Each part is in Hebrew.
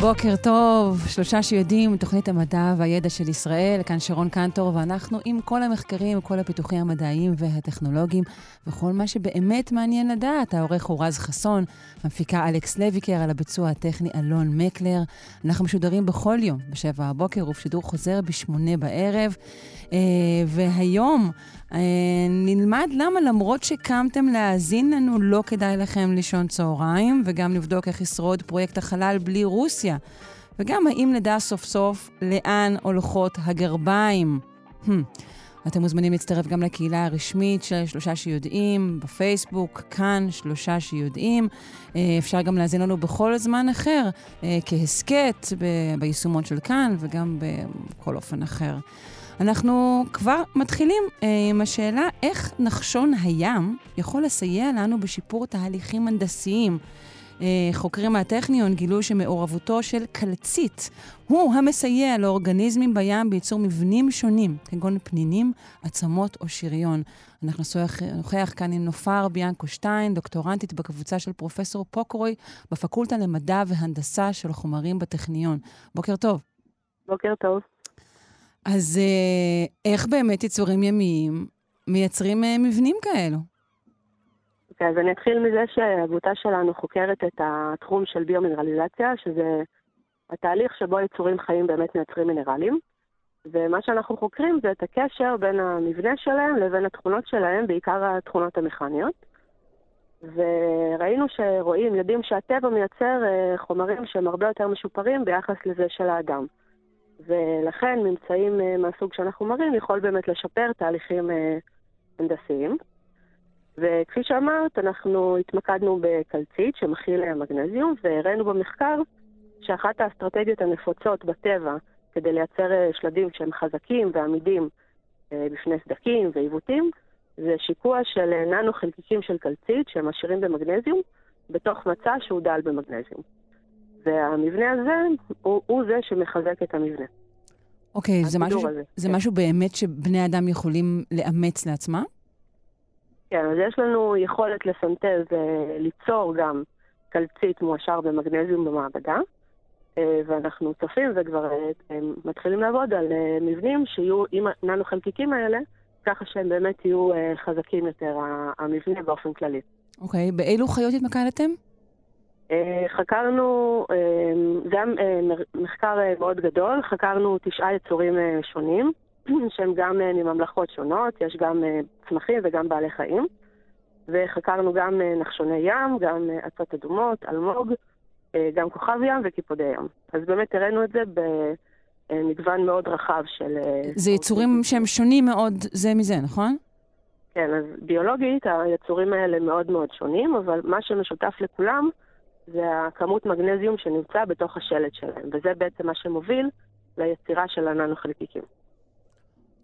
בוקר טוב, שלושה שיודעים, תוכנית המדע והידע של ישראל, כאן שרון קנטור, ואנחנו עם כל המחקרים, כל הפיתוחים המדעיים והטכנולוגיים, וכל מה שבאמת מעניין לדעת. העורך הוא רז חסון, המפיקה אלכס לויקר, על הביצוע הטכני אלון מקלר. אנחנו משודרים בכל יום, בשבע הבוקר, ובשידור חוזר בשמונה בערב. אה, והיום נלמד למה למרות שקמתם להאזין לנו, לא כדאי לכם לישון צהריים, וגם נבדוק איך ישרוד פרויקט החלל בלי רוסיה. וגם האם נדע סוף סוף לאן הולכות הגרביים. אתם מוזמנים להצטרף גם לקהילה הרשמית של שלושה שיודעים, בפייסבוק, כאן שלושה שיודעים. אה, אפשר גם להאזין לנו בכל זמן אחר, כהסכת ביישומון של כאן וגם בכל אופן אחר. אנחנו כבר מתחילים אה, עם השאלה איך נחשון הים יכול לסייע לנו בשיפור תהליכים הנדסיים. אה, חוקרים מהטכניון גילו שמעורבותו של קלצית הוא המסייע לאורגניזמים בים בייצור מבנים שונים, כגון פנינים, עצמות או שריון. אנחנו נוכח כאן עם נופר ביאנקו שטיין, דוקטורנטית בקבוצה של פרופסור פוקרוי בפקולטה למדע והנדסה של חומרים בטכניון. בוקר טוב. בוקר טוב. אז אה, איך באמת יצורים ימיים מייצרים אה, מבנים כאלו? אוקיי, okay, אז אני אתחיל מזה שהעבודה שלנו חוקרת את התחום של ביומינרליזציה, שזה התהליך שבו יצורים חיים באמת מייצרים מינרלים. ומה שאנחנו חוקרים זה את הקשר בין המבנה שלהם לבין התכונות שלהם, בעיקר התכונות המכניות. וראינו שרואים, יודעים שהטבע מייצר אה, חומרים שהם הרבה יותר משופרים ביחס לזה של האדם. ולכן ממצאים אה, מהסוג שאנחנו מראים יכול באמת לשפר תהליכים אה, הנדסיים. וכפי שאמרת, אנחנו התמקדנו בקלצית שמכיל מגנזיום, והראינו במחקר שאחת האסטרטגיות הנפוצות בטבע כדי לייצר אה, שלדים שהם חזקים ועמידים בפני סדקים ועיוותים, זה שיקוע של ננו חלקיקים של קלצית שהם עשירים במגנזיום, בתוך מצע שהוא דל במגנזיום. והמבנה הזה הוא, הוא זה שמחזק את המבנה. אוקיי, okay, זה, משהו, הזה, זה כן. משהו באמת שבני אדם יכולים לאמץ לעצמם? כן, אז יש לנו יכולת לסנטז, אה, ליצור גם קלצית מועשר במגנזיום במעבדה, אה, ואנחנו צופים וכבר אה, מתחילים לעבוד על מבנים שיהיו עם הננו חלקיקים האלה, ככה שהם באמת יהיו חזקים יותר, המבנה באופן כללי. אוקיי, okay, באילו חיות התמקדתם? אה, חקרנו, אה, זה היה מחקר אה, מאוד גדול, חקרנו תשעה יצורים שונים, שהם גם מממלכות שונות, יש גם צמחים וגם בעלי חיים, וחקרנו גם נחשוני ים, גם עצות אדומות, אלמוג, גם כוכב ים וקיפודי ים. אז באמת הראינו את זה במגוון מאוד רחב של... זה יצורים שהם שונים מאוד זה מזה, נכון? כן, אז ביולוגית היצורים האלה מאוד מאוד שונים, אבל מה שמשותף לכולם, זה הכמות מגנזיום שנמצא בתוך השלד שלהם, וזה בעצם מה שמוביל ליצירה של הננו-חלקיקים.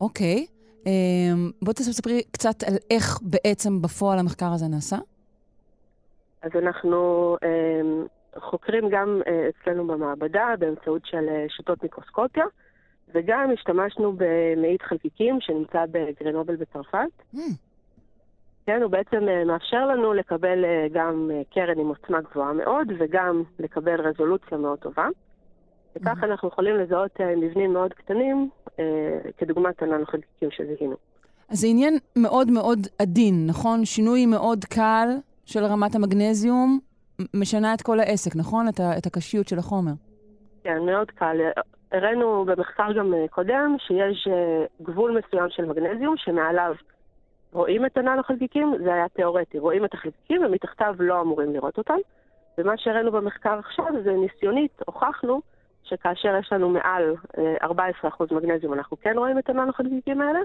אוקיי. Okay. אמ, um, בואי תספרי קצת על איך בעצם בפועל המחקר הזה נעשה. אז אנחנו um, חוקרים גם uh, אצלנו במעבדה באמצעות של uh, שיטות מיקרוסקופיה, וגם השתמשנו במאית חלקיקים שנמצא בגרנובל בצרפת. Mm. כן, הוא בעצם אה, מאפשר לנו לקבל אה, גם אה, קרן עם עוצמה גבוהה מאוד, וגם לקבל רזולוציה מאוד טובה. וכך mm-hmm. אנחנו יכולים לזהות מבנים מאוד קטנים, כדוגמת הננו-חלקיקים שזיהינו. אז זה עניין מאוד מאוד עדין, נכון? שינוי מאוד קל של רמת המגנזיום משנה את כל העסק, נכון? את, ה- את הקשיות של החומר. כן, מאוד קל. הראינו במחקר גם קודם שיש גבול מסוים של מגנזיום שמעליו רואים את הננו-חלקיקים, זה היה תיאורטי. רואים את החלקיקים ומתחתיו לא אמורים לראות אותם. ומה שהראינו במחקר עכשיו זה ניסיונית, הוכחנו שכאשר יש לנו מעל 14% אה, מגנזיום אנחנו כן רואים את הננו-חלקיקים האלה,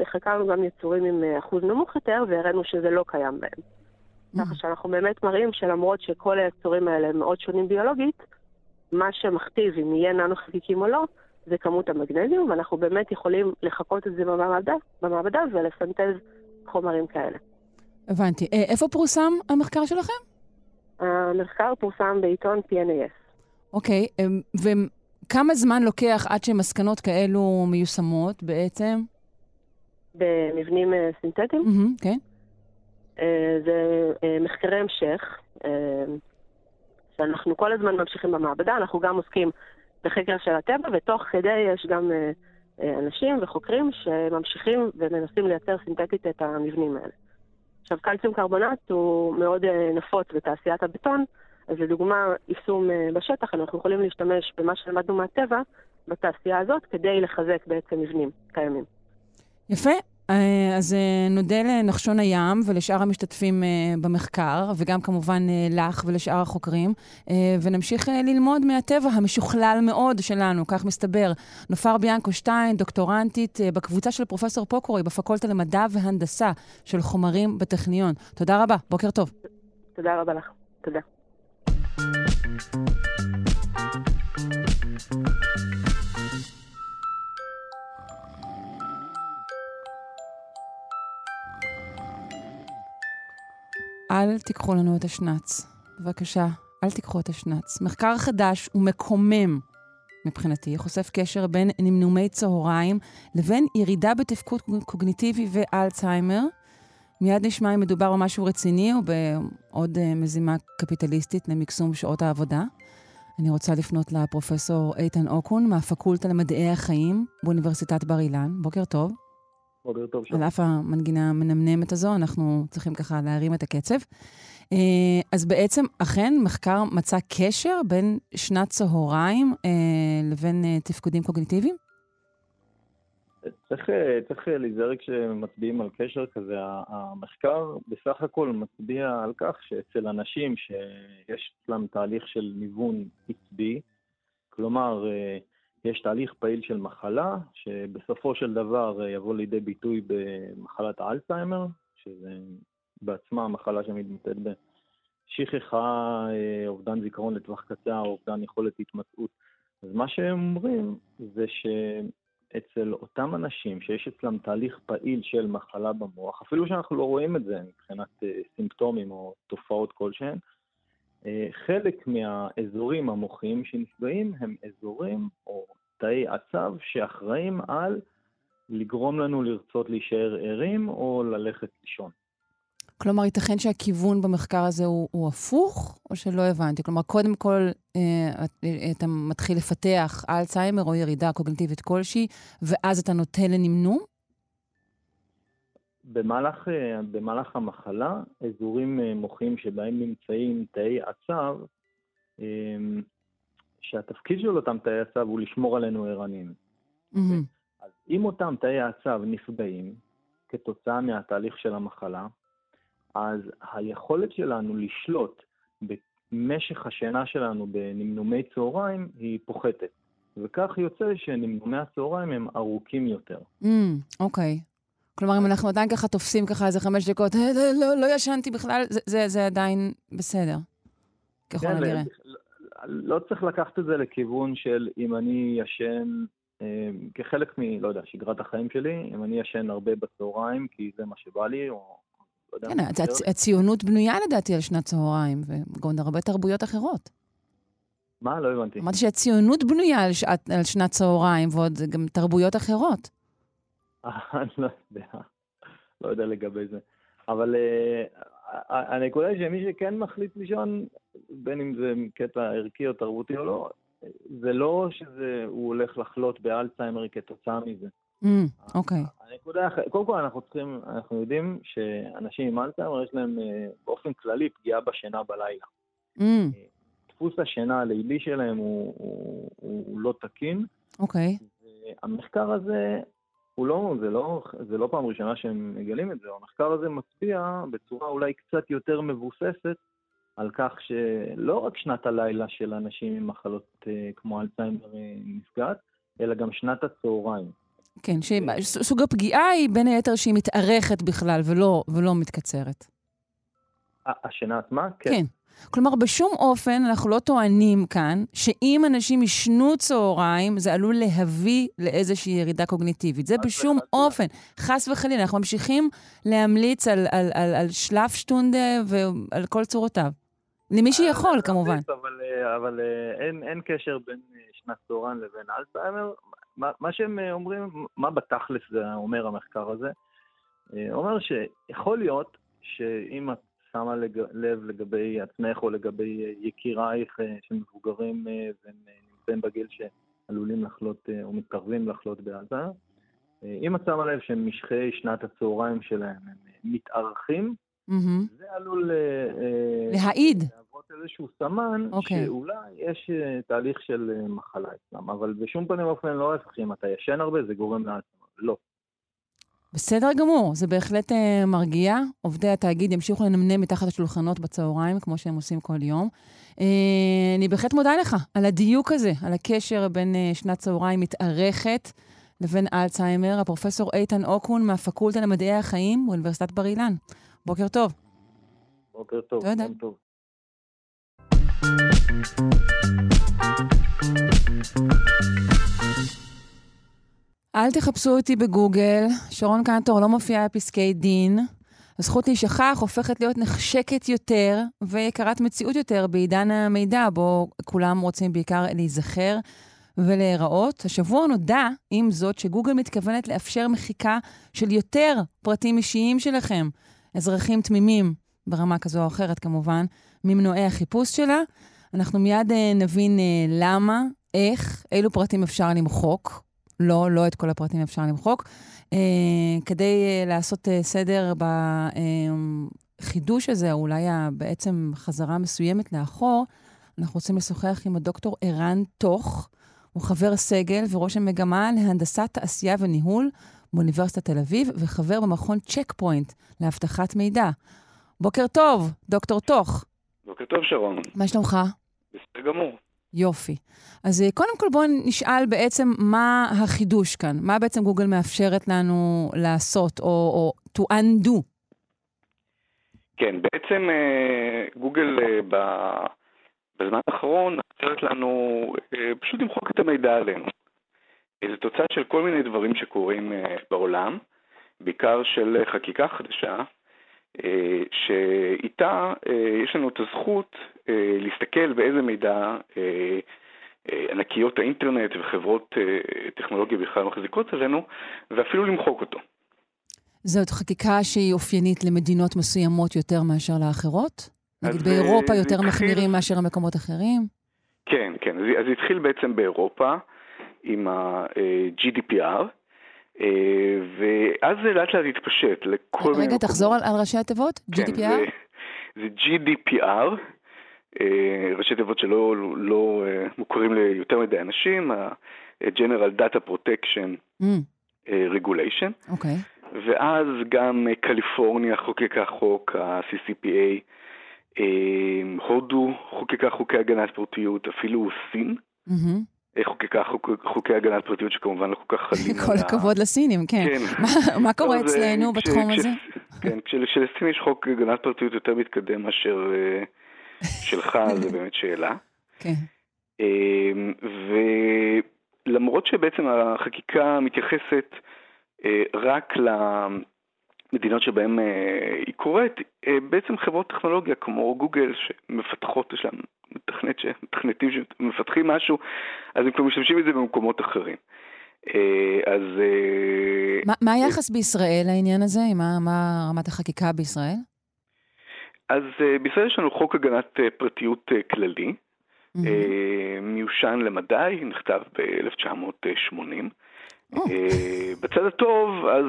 וחקרנו גם יצורים עם אה, אחוז נמוך יותר, והראינו שזה לא קיים בהם. ככה שאנחנו באמת מראים שלמרות שכל היצורים האלה הם מאוד שונים ביולוגית, מה שמכתיב אם יהיה ננו חלקיקים או לא, זה כמות המגנזיום, ואנחנו באמת יכולים לחקות את זה במעבדה, במעבדה ולסנטז חומרים כאלה. הבנתי. אה, איפה פורסם המחקר שלכם? המחקר פורסם בעיתון PNAS. אוקיי, אה, וכמה זמן לוקח עד שמסקנות כאלו מיושמות בעצם? במבנים אה, סינתטיים? כן. זה מחקרי המשך, שאנחנו כל הזמן ממשיכים במעבדה, אנחנו גם עוסקים בחקר של הטבע, ותוך כדי יש גם אנשים וחוקרים שממשיכים ומנסים לייצר סינתטית את המבנים האלה. עכשיו, קלציום קרבונט הוא מאוד אה, נפוץ בתעשיית הבטון, אז לדוגמה, יישום אה, בשטח, אנחנו יכולים להשתמש במה שלמדנו מהטבע בתעשייה הזאת כדי לחזק בעצם מבנים קיימים. יפה. אה, אז אה, נודה לנחשון הים ולשאר המשתתפים אה, במחקר, וגם כמובן לך ולשאר החוקרים, ונמשיך ללמוד מהטבע המשוכלל מאוד שלנו, כך מסתבר. נופר ביאנקו שטיין, דוקטורנטית בקבוצה של פרופסור פוקורי בפקולטה למדע והנדסה של חומרים בטכניון. תודה רבה, בוקר טוב. תודה רבה לך. תודה. אל תיקחו לנו את השנץ. בבקשה, אל תיקחו את השנץ. מחקר חדש ומקומם מבחינתי, חושף קשר בין נמנומי צהריים לבין ירידה בתפקוד קוגניטיבי ואלצהיימר. מיד נשמע אם מדובר במשהו רציני או בעוד uh, מזימה קפיטליסטית למקסום שעות העבודה. אני רוצה לפנות לפרופסור איתן אוקון מהפקולטה למדעי החיים באוניברסיטת בר אילן. בוקר טוב. בוקר טוב על אף המנגינה המנמנמת הזו, אנחנו צריכים ככה להרים את הקצב. אה, אז בעצם, אכן, מחקר מצא קשר בין שנת צהריים אה, לבין אה, תפקודים קוגניטיביים? צריך, צריך להיזהר כשמצביעים על קשר כזה. המחקר בסך הכל מצביע על כך שאצל אנשים שיש אצלם תהליך של ניוון עצבי, כלומר, יש תהליך פעיל של מחלה, שבסופו של דבר אה, יבוא לידי ביטוי במחלת האלצהיימר, שזה בעצמה מחלה שמתבטאת בשכחה, אה, אובדן זיכרון לטווח קצר, אובדן יכולת התמצאות. אז מה שהם אומרים זה שאצל אותם אנשים שיש אצלם תהליך פעיל של מחלה במוח, אפילו שאנחנו לא רואים את זה מבחינת אה, סימפטומים או תופעות כלשהן, חלק מהאזורים המוחיים שנפגעים הם אזורים או תאי עצב שאחראים על לגרום לנו לרצות להישאר ערים או ללכת לישון. כלומר, ייתכן שהכיוון במחקר הזה הוא, הוא הפוך, או שלא הבנתי? כלומר, קודם כל אה, אתה מתחיל לפתח אלצהיימר או ירידה קוגניטיבית כלשהי, ואז אתה נוטה לנמנום? במהלך, אה, במהלך המחלה, אזורים אה, מוחיים שבהם נמצאים תאי עצב, אה, שהתפקיד של אותם תאי עצב הוא לשמור עלינו ערניים. Mm-hmm. אז אם אותם תאי עצב נפגעים כתוצאה מהתהליך של המחלה, אז היכולת שלנו לשלוט במשך השינה שלנו בנמנומי צהריים היא פוחתת. וכך יוצא שנמנומי הצהריים הם ארוכים יותר. אוקיי. Mm, okay. כלומר, אם אנחנו עדיין ככה תופסים ככה איזה חמש דקות, אה, לא, לא, לא ישנתי בכלל, זה, זה, זה עדיין בסדר, ככל כן, הנראה. לא צריך לקחת את זה לכיוון של אם אני ישן אה, כחלק מ... לא יודע, שגרת החיים שלי, אם אני ישן הרבה בצהריים כי זה מה שבא לי, או... לא יודע, כן, הצ... הציונות בנויה לדעתי על שנת צהריים, וגם הרבה תרבויות אחרות. מה? לא הבנתי. אמרתי שהציונות בנויה על, שעת, על שנת צהריים, ועוד גם תרבויות אחרות. אני לא יודע. לא יודע לגבי זה. אבל uh, הנקודה היא שמי שכן מחליט לישון, בין אם זה קטע ערכי או תרבותי או לא, זה לא שהוא הולך לחלות באלצהיימר כתוצאה מזה. אוקיי. Mm, okay. הנקודה, קודם כל אנחנו צריכים, אנחנו יודעים שאנשים עם אלצהיימר יש להם אה, באופן כללי פגיעה בשינה בלילה. Mm. דפוס השינה הלילי שלהם הוא, לא תקין. אוקיי. המחקר הזה הוא לא, זה לא, זה לא פעם ראשונה שהם מגלים את זה, המחקר הזה מצביע בצורה אולי קצת יותר מבוססת על כך שלא רק שנת הלילה של אנשים עם מחלות uh, כמו אלצהיימר uh, נפגעת, אלא גם שנת הצהריים. כן, שסוג הפגיעה היא בין היתר שהיא מתארכת בכלל ולא, ולא מתקצרת. השינה עצמה? כן. כן. כלומר, בשום אופן אנחנו לא טוענים כאן שאם אנשים ישנו צהריים, זה עלול להביא לאיזושהי ירידה קוגניטיבית. זה בשום אופן. חס וחלילה, אנחנו ממשיכים להמליץ על, על, על, על שלף שטונדה ועל כל צורותיו. למי שיכול, כמובן. אבל, אבל אין, אין קשר בין שנת צהריים לבין אלצהיימר. מה, מה שהם אומרים, מה בתכלס זה אומר המחקר הזה? אומר שיכול להיות שאם את שמה לג... לב לגבי עצמך או לגבי יקירייך אה, שמבוגרים אה, והם אה, נמצאים בגיל שעלולים לחלות או מתקרבים לחלות בעזה. אם את שמה לב שמשכי שנת הצהריים שלהם הם מתארכים, mm-hmm. זה עלול להעיד. להוות איזשהו סמן okay. אוקיי. שאולי יש תהליך של מחלה אצלם, אבל בשום פנים ואופן לא ההפך, אם אתה ישן הרבה זה גורם לעצמם, לא. בסדר גמור, זה בהחלט uh, מרגיע. עובדי התאגיד ימשיכו לנמנם מתחת השולחנות בצהריים, כמו שהם עושים כל יום. Uh, אני בהחלט מודה לך על הדיוק הזה, על הקשר בין uh, שנת צהריים מתארכת לבין אלצהיימר, הפרופסור איתן אוקון מהפקולטה למדעי החיים באוניברסיטת בר אילן. בוקר טוב. בוקר טוב. תודה. טוב. אל תחפשו אותי בגוגל, שרון קנטור לא מופיעה בפסקי דין. הזכות להישכח הופכת להיות נחשקת יותר ויקרת מציאות יותר בעידן המידע, בו כולם רוצים בעיקר להיזכר ולהיראות. השבוע נודע, עם זאת, שגוגל מתכוונת לאפשר מחיקה של יותר פרטים אישיים שלכם, אזרחים תמימים, ברמה כזו או אחרת כמובן, ממנועי החיפוש שלה. אנחנו מיד אה, נבין אה, למה, איך, אילו פרטים אפשר למחוק, לא, לא את כל הפרטים אפשר למחוק. אה, כדי אה, לעשות אה, סדר בחידוש הזה, או אולי בעצם חזרה מסוימת לאחור, אנחנו רוצים לשוחח עם הדוקטור ערן טוך. הוא חבר סגל וראש המגמה להנדסת תעשייה וניהול באוניברסיטת תל אביב, וחבר במכון צ'ק פוינט לאבטחת מידע. בוקר טוב, דוקטור טוך. בוקר טוב, שרון. מה שלומך? בסדר גמור. יופי. אז אה, קודם כל בואו נשאל בעצם מה החידוש כאן. מה בעצם גוגל מאפשרת לנו לעשות, או, או to undo? כן, בעצם אה, גוגל אה, בזמן האחרון מאפשרת לנו פשוט למחוק את המידע עלינו. זו תוצאה של כל מיני דברים שקורים בעולם, בעיקר של חקיקה חדשה, שאיתה יש לנו את הזכות להסתכל באיזה מידע ענקיות האינטרנט וחברות טכנולוגיה בכלל מחזיקות עלינו, ואפילו למחוק אותו. זאת חקיקה שהיא אופיינית למדינות מסוימות יותר מאשר לאחרות? נגיד באירופה יותר התחיל... מחמירים מאשר המקומות אחרים? כן, כן. אז זה התחיל בעצם באירופה עם ה-GDPR, אה, ואז זה לאט לאט התפשט לכל מיני... רגע, תחזור על, על ראשי התיבות? כן, GDPR? זה, זה GDPR, אה, ראשי תיבות שלא לא, אה, מוכרים ליותר מדי אנשים, ה-General Data Protection mm. Regulation. אוקיי. Okay. ואז גם קליפורניה חוקקה חוק, ה-CCPA, הודו חוקקה חוקי הגנת פרטיות, אפילו סין. Mm-hmm. חוקקה חוק, חוקי הגנת פרטיות שכמובן לא כל כך חלים. כל הכבוד לסינים, כן. כן. מה קורה אצלנו בתחום הזה? כן, כשלסין יש חוק הגנת פרטיות יותר מתקדם מאשר אה, שלך, זה באמת שאלה. כן. אמ, ולמרות שבעצם החקיקה מתייחסת אה, רק למדינות שבהן אה, היא קורית, בעצם חברות טכנולוגיה כמו גוגל שמפתחות, יש להן מתכנת שמתכנתים שמפתחים משהו, אז הם כבר משתמשים בזה במקומות אחרים. אה, אז... ما, אה, מה היחס בישראל לעניין הזה? מה, מה רמת החקיקה בישראל? אז אה, בישראל יש לנו חוק הגנת פרטיות כללי, mm-hmm. מיושן למדי, נכתב ב-1980. Oh. בצד הטוב, אז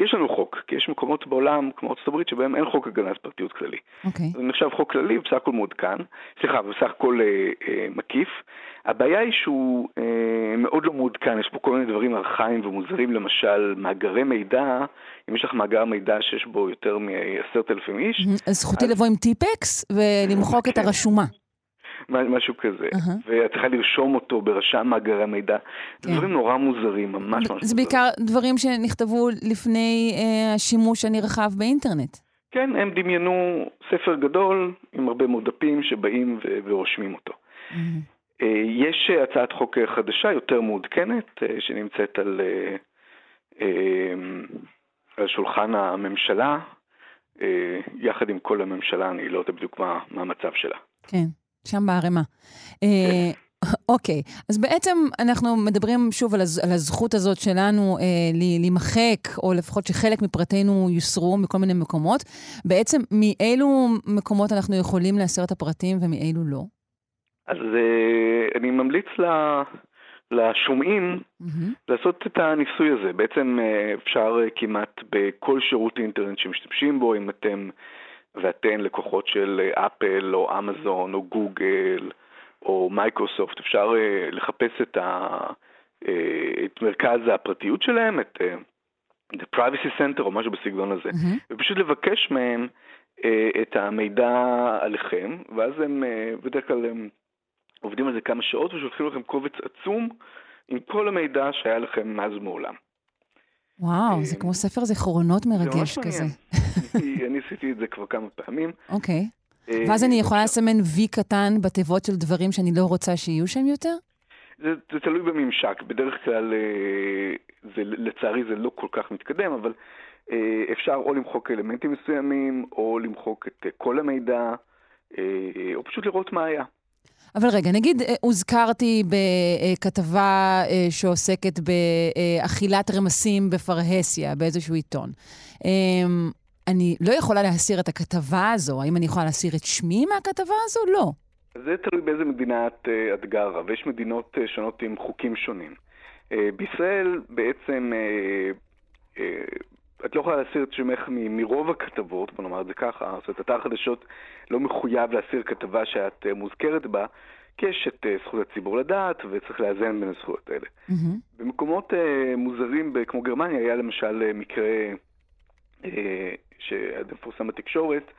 יש לנו חוק, כי יש מקומות בעולם, כמו ארצות הברית, שבהם אין חוק הגנת פרטיות כללי. אוקיי. Okay. זה נחשב חוק כללי, בסך הכל מעודכן, סליחה, בסך הכל אה, אה, מקיף. הבעיה היא שהוא אה, מאוד לא מעודכן, יש פה כל מיני דברים ארכאיים ומוזרים, למשל, מאגרי מידע, אם יש לך מאגר מידע שיש בו יותר מ-10,000 איש. אז זכותי אז... לבוא עם טיפקס ולמחוק את הרשומה. משהו כזה. אהה. ואת צריכה לרשום אותו ברשם מאגרי המידע. זה כן. דברים נורא מוזרים, ממש ממש זה מוזרים. בעיקר דברים שנכתבו לפני אה, השימוש הנרחב באינטרנט. כן, הם דמיינו ספר גדול עם הרבה מאוד דפים שבאים ו- ורושמים אותו. מהמם. אה, יש הצעת חוק חדשה, יותר מעודכנת, אה, שנמצאת על, אה, אה, על שולחן הממשלה, אה, יחד עם כל הממשלה, אני לא יודע בדיוק מה, מה המצב שלה. כן, שם בערימה. אה, אוקיי, אז בעצם אנחנו מדברים שוב על, הז, על הזכות הזאת שלנו אה, להימחק, או לפחות שחלק מפרטינו יוסרו מכל מיני מקומות. בעצם מאילו מקומות אנחנו יכולים להסיר את הפרטים ומאילו לא? אז אה, אני ממליץ ל- לשומעים מהמם. לעשות את הניסוי הזה. בעצם אה, אפשר אה, כמעט בכל שירות אינטרנט שמשתמשים בו, אם אתם ואתן לקוחות של אה, אפל או אמזון או גוגל או מייקרוסופט, אפשר אה, לחפש את, ה, אה, את מרכז הפרטיות שלהם, את The Privacy Center או משהו בסגנון הזה, מהמם. ופשוט לבקש מהם את המידע עליכם, ואז הם בדרך כלל הם עובדים על זה כמה שעות ושולחים לכם קובץ עצום עם כל המידע שהיה לכם מאז ומעולם. וואו, זה כמו ספר זיכרונות מרגש כזה. אני- עשיתי את זה כבר כמה פעמים. אוקיי. אה, ואז אני יכולה לסמן וי קטן בתיבות של דברים שאני לא רוצה שיהיו שם יותר? זה, זה תלוי בממשק, בדרך כלל, אה, זה, לצערי זה לא כל כך מתקדם, אבל אה, אפשר או למחוק אלמנטים מסוימים, או למחוק את כל המידע, או פשוט לראות מה היה. אבל רגע, נגיד הוזכרתי בכתבה שעוסקת באכילת רמסים בפרהסיה, באיזשהו עיתון. אני לא יכולה להסיר את הכתבה הזו. האם אני יכולה להסיר את שמי מהכתבה הזו? לא. זה תלוי באיזה מדינה את, אה, את גרה, ויש מדינות אה, שונות עם חוקים שונים. אה, בישראל בעצם את לא יכולה להסיר את שמך מ- מרוב הכתבות, בוא נאמר את זה ככה, זאת אומרת, אתר חדשות לא מחויב להסיר כתבה שאת מוזכרת בה, כי יש את אה, זכות הציבור לדעת, וצריך לאזן בין הזכויות האלה. מהמם. במקומות אה, מוזרים כמו גרמניה היה למשל מקרה אה, שמפורסם בתקשורת,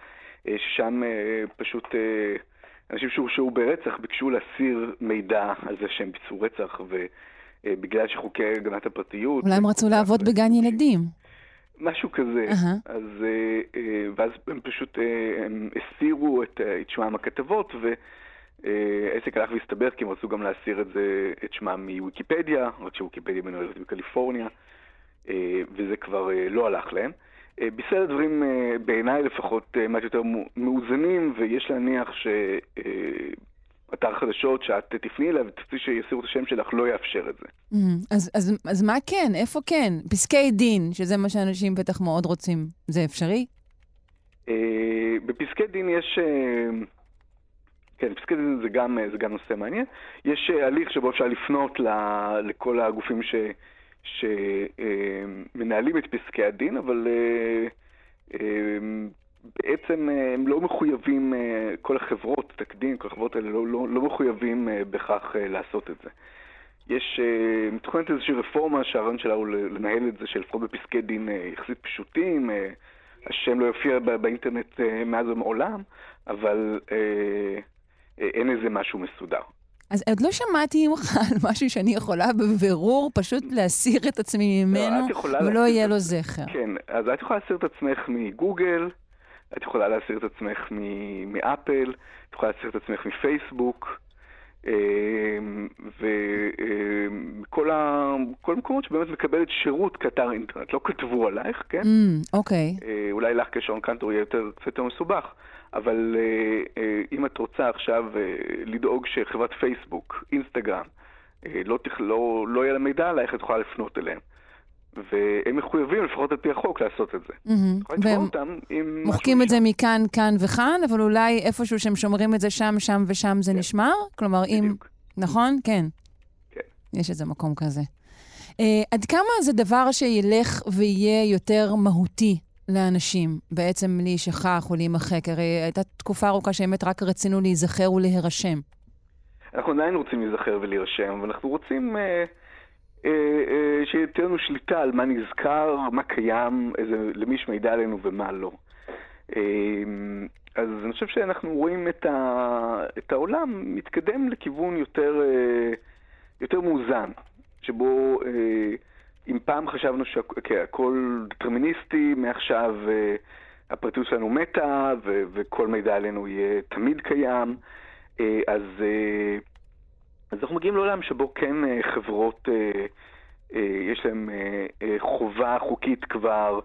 אה, ששם אה, פשוט אה, אנשים שהורשעו ברצח ביקשו להסיר מידע על זה שהם ביצעו רצח, ובגלל שחוקי הגנת הפרטיות... אולי הם רצו לעבוד בגן ילדים. משהו כזה. אהה. אז, ואז הם פשוט הם הסירו את, את שמם הכתבות, והעסק הלך והסתבך כי הם רצו גם להסיר את, זה, את שמם מוויקיפדיה, רק שוויקיפדיה מנוהלת בקליפורניה, וזה כבר לא הלך להם. אה, בישראל הדברים, אה, בעיניי לפחות, אה, מעט יותר מאוזנים, ויש להניח שאתר חדשות שאת תפני אליו ותרצי שיסירו את השם שלך לא יאפשר את זה. מהמם. אז, אז, אז מה כן? איפה כן? פסקי דין, שזה מה שאנשים בטח מאוד רוצים. זה אפשרי? בפסקי דין יש... כן, פסקי דין זה גם, זה גם נושא מעניין. יש הליך שבו אפשר לפנות ל- לכל הגופים שמנהלים את פסקי הדין, אבל אה, אה, בעצם אה, הם לא מחויבים, כל החברות, תקדים, כל החברות האלה לא, לא, לא מחויבים בכך לעשות את זה. יש, מתוכננת איזושהי רפורמה שהרעיון שלה הוא לנהל את זה, שלפחות בפסקי דין יחסית פשוטים, השם לא יופיע באינטרנט מאז ומעולם, אבל אין איזה משהו מסודר. אז עוד לא שמעתי ממך על משהו שאני יכולה בבירור פשוט להסיר את עצמי ממנו, את יכולה ולא יהיה לו. זכר. כן, אז את יכולה להסיר את עצמך מגוגל, את יכולה להסיר את עצמך מ- מאפל, את יכולה להסיר את עצמך מפייסבוק, אה, וכל ה- כל המקומות שבאמת מקבלת שירות כאתר אינטרנט. לא כתבו עלייך, כן? אמ, אוקיי. אה, אולי לך כשעון קנטור יהיה יותר, קצת יותר מסובך, אבל אה, אה, אם את רוצה עכשיו אה, לדאוג שחברת פייסבוק, אינסטגרם, לא. לא, לא יהיה לה מידע עלייך, את יכולה לפנות אליהם. והם מחויבים, לפחות על פי החוק, לעשות את זה. לתבוע והם מוחקים את זה שם. מכאן, כאן וכאן, אבל אולי איפשהו שהם שומרים את זה שם, שם ושם זה כן. נשמר? כלומר, אם... בדיוק. נכון? כן. כן. יש איזה מקום כזה. Uh, עד כמה זה דבר שילך ויהיה יותר מהותי לאנשים, בעצם להישכח או להימחק? הרי הייתה תקופה ארוכה שבאמת רק רצינו להיזכר ולהירשם. אנחנו עדיין רוצים להיזכר ולהירשם, אבל אנחנו רוצים אה, אה, אה, שתהיה לנו שליטה על מה נזכר, מה קיים, איזה, למי יש מידע עלינו ומה לא. אמ, אז אני חושב שאנחנו רואים את, ה, את העולם מתקדם לכיוון יותר, אה, יותר מאוזן, שבו אה, אם פעם חשבנו שהכל דטרמיניסטי, מעכשיו אה, הפרטיות שלנו מתה ו- וכל מידע עלינו יהיה תמיד קיים, אז, אז אנחנו מגיעים לעולם שבו כן חברות, יש להן חובה חוקית כבר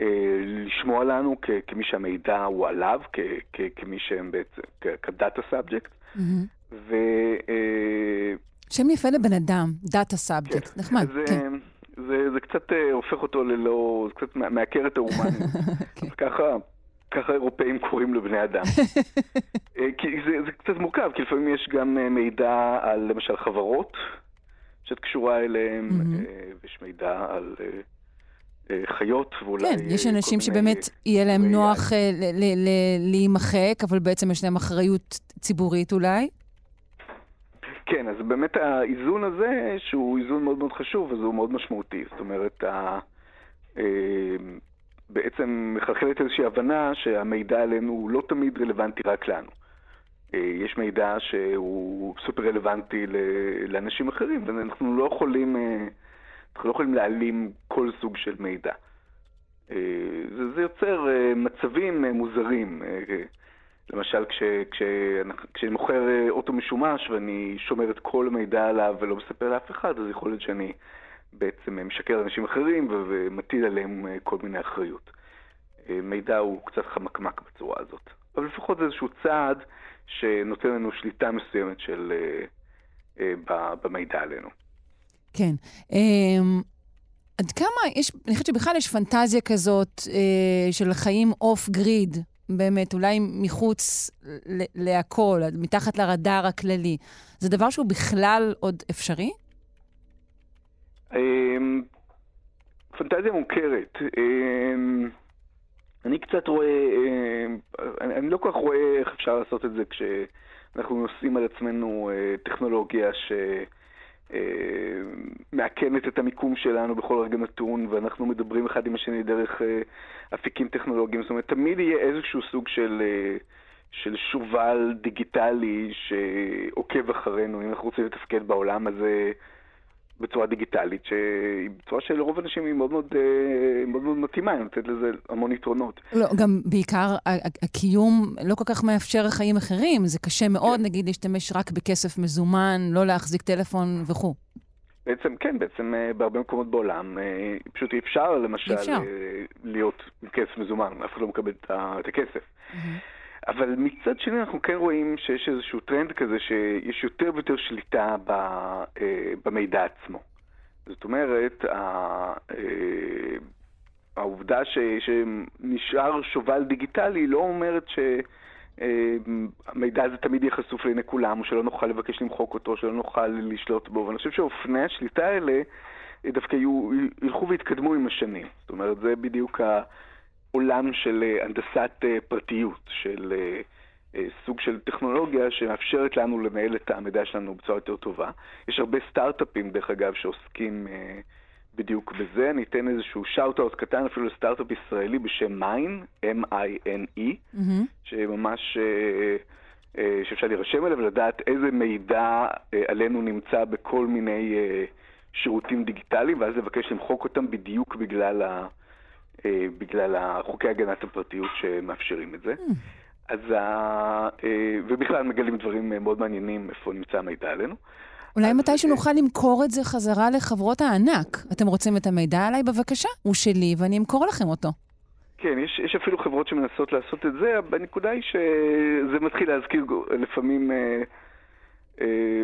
אה, לשמוע לנו כמי שהמידע הוא עליו, כמי שהם בעצם, כ data subject. ו... אה, שם יפה לבן אדם, data subject, כן. נחמד, זה, כן. זה, זה קצת אה, הופך אותו ללא, זה קצת מעקר את ההומניות. כן. ככה, ככה אירופאים קוראים לבני אדם. כי זה, זה קצת מורכב, כי לפעמים יש גם מידע על למשל חברות שאת קשורה אליהן, ויש מידע על... אה, חיות ואולי... כן, יש אנשים שבאמת יהיה להם נוח אה, להימחק, אבל בעצם יש להם אחריות ציבורית אולי. כן, אז באמת האיזון הזה, שהוא איזון מאוד מאוד חשוב, אז הוא מאוד משמעותי. זאת אומרת, ה... אה, בעצם מחלחלת איזושהי הבנה שהמידע עלינו הוא לא תמיד רלוונטי רק לנו. יש מידע שהוא סופר רלוונטי לאנשים אחרים, ואנחנו לא יכולים... אנחנו לא יכולים להעלים כל סוג של מידע. אה, זה, זה יוצר אה, מצבים אה, מוזרים. למשל, כש, כש, כשאני מוכר אוטו משומש ואני שומר את כל המידע עליו ולא מספר לאף אחד, אז יכול להיות שאני בעצם משקר לאנשים אחרים ומטיל עליהם כל מיני אחריות. מידע הוא קצת חמקמק בצורה הזאת. אבל לפחות זה איזשהו צעד שנותן לנו שליטה מסוימת של, במידע עלינו. כן. Um, עד כמה יש, אני חושבת שבכלל יש פנטזיה כזאת uh, של חיים אוף גריד, באמת, אולי מחוץ להכל, מתחת לרדאר הכללי. זה דבר שהוא בכלל עוד אפשרי? Um, פנטזיה מוכרת. Um, אני קצת רואה, um, אני, לא כל כך רואה איך אפשר לעשות את זה כשאנחנו נושאים על עצמנו uh, טכנולוגיה ש... אה, מאכנת את המיקום שלנו בכל רגע נתון, ואנחנו מדברים אחד עם השני דרך אה, אפיקים טכנולוגיים. זאת אומרת, תמיד יהיה איזשהו סוג של, אה, של שובל דיגיטלי שעוקב אחרינו, אם אנחנו רוצים לתפקד בעולם הזה בצורה דיגיטלית, שהיא בצורה שלרוב האנשים היא מאוד מאוד, אה, מאוד, מאוד מתאימה, היא נותנת לזה המון יתרונות. לא, גם בעיקר הקיום לא כל כך מאפשר חיים אחרים, זה קשה מאוד, כן. נגיד, להשתמש רק בכסף מזומן, לא להחזיק טלפון וכו'. בעצם, כן, בעצם אה, בהרבה מקומות בעולם, אה, פשוט אי אפשר, למשל, אפשר. להיות עם כסף מזומן, אף אחד לא מקבל את הכסף. Mm-hmm. אבל מצד שני אנחנו כן רואים שיש איזשהו טרנד כזה שיש יותר ויותר שליטה ב, אה, במידע עצמו. זאת אומרת, אה, העובדה ש, שנשאר שובל דיגיטלי לא אומרת שהמידע הזה תמיד יהיה חשוף לעיני כולם, או שלא נוכל לבקש למחוק אותו, שלא נוכל לשלוט בו, ואני חושב שאופני השליטה האלה דווקא יהיו, ילכו ויתקדמו עם השנים. זאת אומרת, זה בדיוק ה... עולם של אה, הנדסת אה, פרטיות, של אה, סוג של טכנולוגיה שמאפשרת לנו לנהל את המידע שלנו בצורה יותר טובה. יש הרבה סטארט-אפים, דרך אגב, שעוסקים בדיוק בזה. אני אתן איזשהו shout-out קטן אפילו לסטארט-אפ ישראלי בשם Mine, M-I-N-E, mm-hmm. שממש... שאפשר להירשם אליו ולדעת איזה מידע עלינו נמצא בכל מיני שירותים דיגיטליים, ואז לבקש למחוק אותם בדיוק בגלל ה... אה, בגלל חוקי הגנת הפרטיות שמאפשרים את זה. Mm. אז ה... אה, ובכלל מגלים דברים מאוד מעניינים איפה נמצא המידע עלינו. אולי מתישהו אה, נוכל למכור את זה חזרה לחברות הענק. אתם רוצים את המידע עליי? בבקשה, הוא שלי ואני אמכור לכם אותו. כן, יש, יש אפילו חברות שמנסות לעשות את זה, אבל הנקודה היא שזה מתחיל להזכיר לפעמים אה, אה,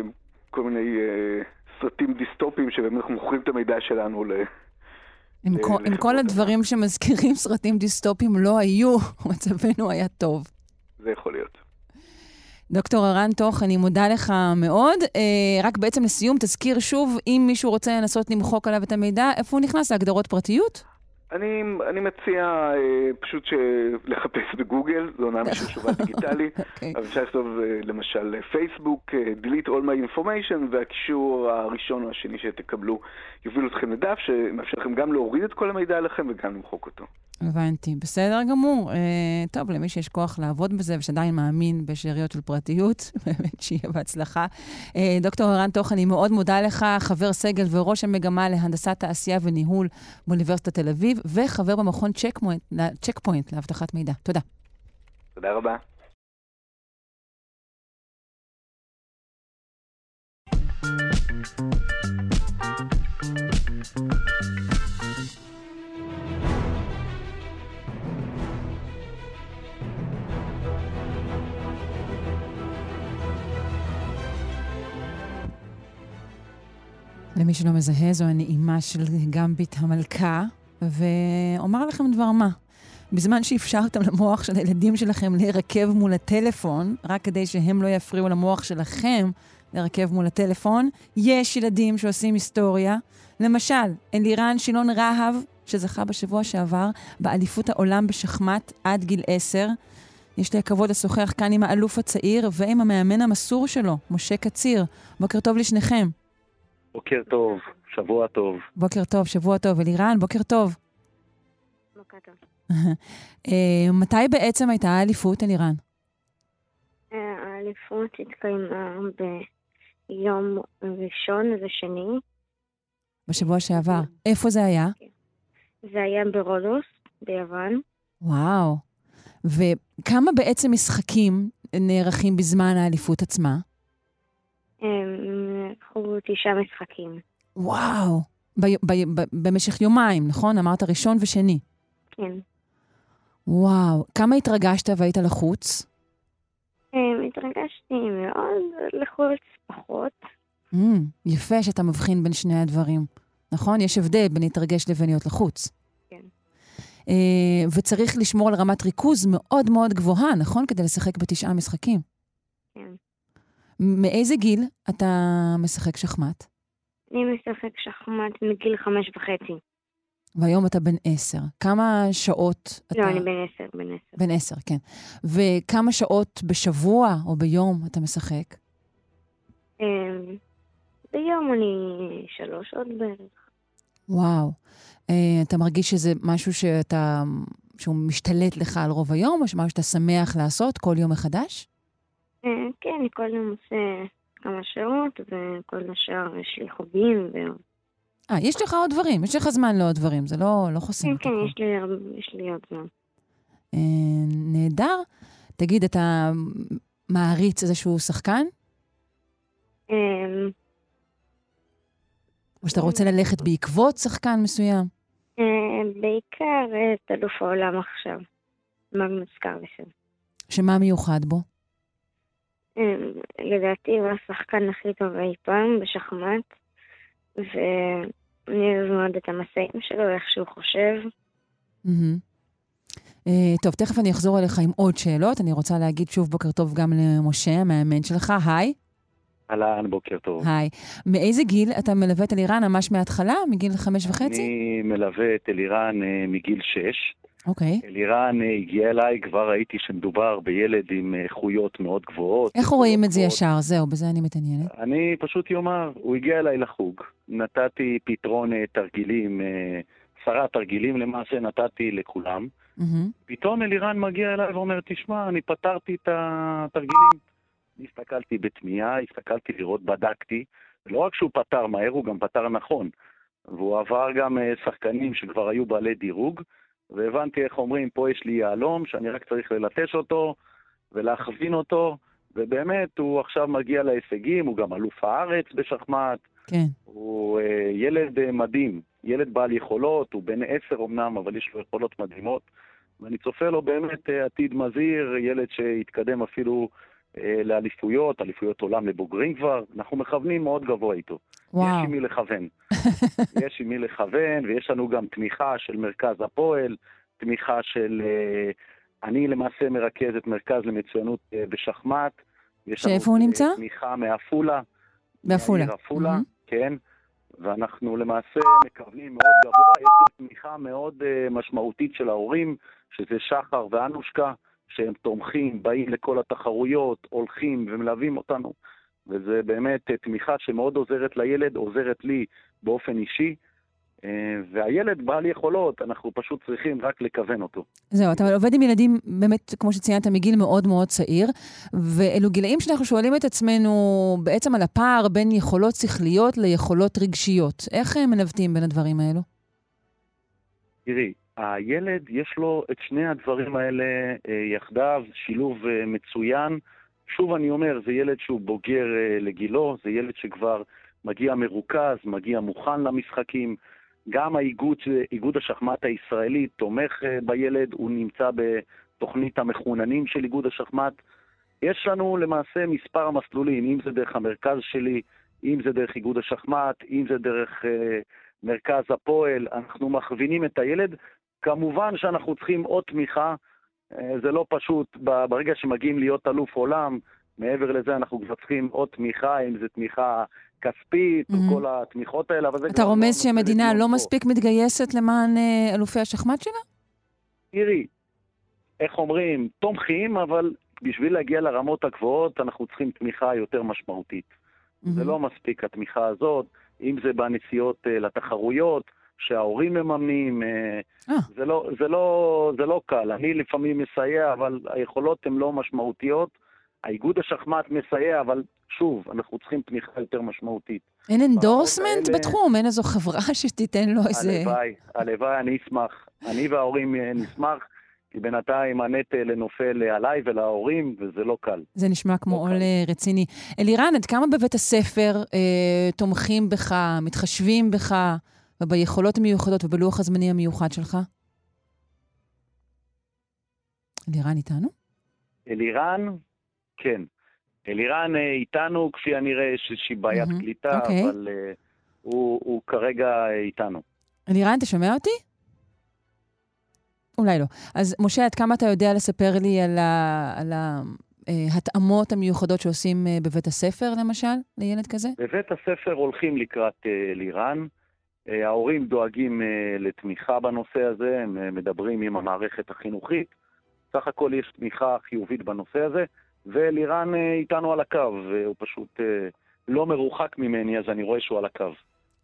כל מיני אה, סרטים דיסטופיים שבאמת אנחנו מוכרים את המידע שלנו ל... עם, כל, עם כל הדברים שמזכירים סרטים דיסטופיים לא היו, מצבנו היה טוב. זה יכול להיות. דוקטור ערן תוך, אני מודה לך מאוד. אה, רק בעצם לסיום, תזכיר שוב, אם מישהו רוצה לנסות למחוק עליו את המידע, איפה הוא נכנס? להגדרות פרטיות? אני, אני מציע אה, פשוט לחפש בגוגל, זה עונה משהו שובה דיגיטלי, okay. אוקיי. אבל אפשר לכתוב אה, למשל פייסבוק, אה, delete all my information, והקישור הראשון או השני שתקבלו יובילו אתכם לדף שמאפשר לכם גם להוריד את כל המידע עליכם וגם למחוק אותו. הבנתי. בסדר גמור. אה, טוב, למי שיש כוח לעבוד בזה ושעדיין מאמין בשאריות של פרטיות, באמת שיהיה בהצלחה. אה, דוקטור ערן תוך, אני מאוד מודה לך, חבר סגל וראש המגמה להנדסת תעשייה וניהול באוניברסיטת תל אביב, וחבר במכון צ'ק פוינט, צ'ק פוינט לאבטחת מידע. תודה. תודה רבה. למי שלא מזהה, זו הנעימה של גמביט המלכה, ואומר לכם דבר מה. בזמן שאפשרתם למוח של הילדים שלכם להירקב מול הטלפון, רק כדי שהם לא יפריעו למוח שלכם להירקב מול הטלפון, יש ילדים שעושים היסטוריה. למשל, אלירן שילון רהב, שזכה בשבוע שעבר באליפות העולם בשחמט עד גיל עשר. יש לי הכבוד לשוחח כאן עם האלוף הצעיר ועם המאמן המסור שלו, משה קציר. בוקר טוב לשניכם. בוקר טוב, שבוע טוב. בוקר טוב, שבוע טוב. אלירן, בוקר טוב. בוקר טוב. אה, מתי בעצם הייתה האליפות, אלירן? אה, האליפות התקיימה ביום ראשון ושני. בשבוע שעבר. איפה זה היה? זה היה ברודוס, ביוון. וואו. וכמה בעצם משחקים נערכים בזמן האליפות עצמה? הם לקחו תשעה משחקים. וואו. ב- ב- ב- במשך יומיים, נכון? אמרת ראשון ושני. כן. וואו. כמה התרגשת והיית לחוץ? התרגשתי מאוד, לחוץ פחות. Mm, יפה שאתה מבחין בין שני הדברים. נכון? יש הבדל בין להתרגש לבין להיות לחוץ. כן. אה, וצריך לשמור על רמת ריכוז מאוד מאוד גבוהה, נכון? כדי לשחק בתשעה משחקים. כן. מאיזה גיל אתה משחק שחמט? אני משחק שחמט מגיל חמש וחצי. והיום אתה בן עשר. כמה שעות אתה... לא, אני בן עשר, בן עשר. בן עשר, כן. וכמה שעות בשבוע או ביום אתה משחק? הם, ביום אני שלוש שעות בערך. וואו. אה, אתה מרגיש שזה משהו שאתה... שהוא משתלט לך על רוב היום, או שמשהו שאתה שמח לעשות כל יום מחדש? אה, כן, כל יום עושה כמה שעות, וכל השאר יש לי חוגים. אה, יש לך עוד דברים, יש לך זמן לעוד דברים, זה לא, לא חוסם כן, כן. יש לי, יש לי עוד זמן. אה, נהדר. תגיד, אתה מעריץ איזשהו שחקן? אמ, או שאתה רוצה ללכת בעקבות שחקן מסוים? אה, בעיקר את אלוף העולם עכשיו, מגנוס קרלסן. שמה מיוחד בו? לדעתי הוא השחקן הכי טוב אי פעם בשחמט, ואני אוהב מאוד את המסעים שלו, איך שהוא חושב. אה, טוב, תכף אני אחזור אליך עם עוד שאלות. אני רוצה להגיד שוב בוקר טוב גם למשה, המאמן שלך. היי. אהלן, בוקר טוב. היי. מאיזה גיל אתה מלווה את אלירן ממש מההתחלה? מגיל חמש וחצי? אני מלווה את אלירן אה, מגיל 6. אוקיי. אלירן אה, הגיע אליי, כבר ראיתי שמדובר בילד עם אה, איכויות מאוד גבוהות. איך רואים את זה גבוהות. ישר? זהו, בזה אני מתעניינת. אני פשוט יאמר, הוא הגיע אליי לחוג, נתתי פתרון אה, תרגילים, אה, עשרה תרגילים למעשה נתתי לכולם. מהמם. פתאום אלירן מגיע אליי ואומר, תשמע, אני פתרתי את התרגילים. הסתכלתי בתמיהה, הסתכלתי לראות, בדקתי. לא רק שהוא פתר מהר, הוא גם פתר נכון. והוא עבר גם אה, שחקנים שכבר היו בעלי דירוג, והבנתי איך אומרים, פה יש לי יהלום, שאני רק צריך ללטש אותו ולהכווין אותו, ובאמת, הוא עכשיו מגיע להישגים, הוא גם אלוף הארץ בשחמט, כן. הוא אה, ילד אה, מדהים, ילד בעל יכולות, הוא בן עשר אמנם, אבל יש לו יכולות מדהימות, ואני צופה לו באמת אה, עתיד מזהיר, ילד שיתקדם אפילו לאליפויות, אליפויות עולם לבוגרים כבר, אנחנו מכוונים מאוד גבוה איתו. וואו. יש עם מי לכוון. יש עם מי לכוון, ויש לנו גם תמיכה של מרכז הפועל, תמיכה של... אה, אני למעשה מרכז את מרכז למצוינות אה, בשחמט. יש לנו, שאיפה הוא אה, נמצא? תמיכה מעפולה. בעפולה. מהעיר עפולה, מהמם. כן. ואנחנו למעשה מכוונים מאוד גבוה. יש גם תמיכה מאוד אה, משמעותית של ההורים, שזה שחר ואנושקה, שהם תומכים, באים לכל התחרויות, הולכים ומלווים אותנו. וזה באמת אה, תמיכה שמאוד עוזרת לילד, עוזרת לי באופן אישי. אה, והילד בעל יכולות, אנחנו פשוט צריכים רק לכוון אותו. זהו, אתה עובד עם ילדים, באמת, כמו שציינת, מגיל מאוד מאוד צעיר, ואלו גילאים שאנחנו שואלים את עצמנו בעצם על הפער בין יכולות שכליות ליכולות רגשיות. איך הם מנווטים בין הדברים האלו? תראי, הילד יש לו את שני הדברים האלה אה, יחדיו, שילוב אה, מצוין. שוב אני אומר, זה ילד שהוא בוגר לגילו, זה ילד שכבר מגיע מרוכז, מגיע מוכן למשחקים. גם האיגוד, איגוד השחמט הישראלי תומך אה, בילד, הוא נמצא בתוכנית המחוננים של איגוד השחמט. יש לנו למעשה מספר מסלולים, אם זה דרך המרכז שלי, אם זה דרך איגוד השחמט, אם זה דרך אה, מרכז הפועל, אנחנו מכווינים את הילד. כמובן שאנחנו צריכים עוד תמיכה, אה, זה לא פשוט, ברגע שמגיעים להיות אלוף עולם, מעבר לזה אנחנו כבר צריכים עוד תמיכה, אם זה תמיכה כספית, mm-hmm. או כל התמיכות האלה, אבל זה אתה רומז לא שהמדינה לא מספיק מתגייסת למען אה, אלופי השחמט שלה? תראי, איך אומרים, תומכים, אבל בשביל להגיע לרמות הגבוהות אנחנו צריכים תמיכה יותר משמעותית. Mm-hmm. זה לא מספיק התמיכה הזאת, אם זה בנסיעות uh, לתחרויות, שההורים מממנים, uh, ah. זה, לא, זה, לא, זה לא קל. אני לפעמים מסייע, אבל היכולות הן לא משמעותיות. האיגוד השחמט מסייע, אבל שוב, אנחנו צריכים תמיכה יותר משמעותית. אין endorsement האלה... בתחום? אין איזו חברה שתיתן לו איזה... הלוואי, הלוואי, אני אשמח. אני וההורים אה, נשמח, כי בינתיים הנטל נופל עליי ולהורים, וזה לא קל. זה נשמע כמו לא עול אה, רציני. אלירן, עד כמה בבית הספר אה, תומכים בך, מתחשבים בך, וביכולות המיוחדות ובלוח הזמני המיוחד שלך? אלירן איתנו? אלירן, כן. אלירן אה, איתנו, כפי הנראה, יש איזושהי בעיית mm-hmm. קליטה, okay. אוקיי. אבל uh, הוא, הוא כרגע אה, איתנו. אלירן, אתה שומע אותי? אולי לא. אז משה, עד כמה אתה יודע לספר לי על, ה, על ההתאמות המיוחדות שעושים בבית הספר, למשל, לילד כזה? בבית הספר הולכים לקראת אלירן. ההורים דואגים לתמיכה בנושא הזה, הם מדברים עם המערכת החינוכית. סך הכל יש תמיכה חיובית בנושא הזה. ואלירן אה, איתנו על הקו, והוא פשוט אה, לא מרוחק ממני, אז אני רואה שהוא על הקו.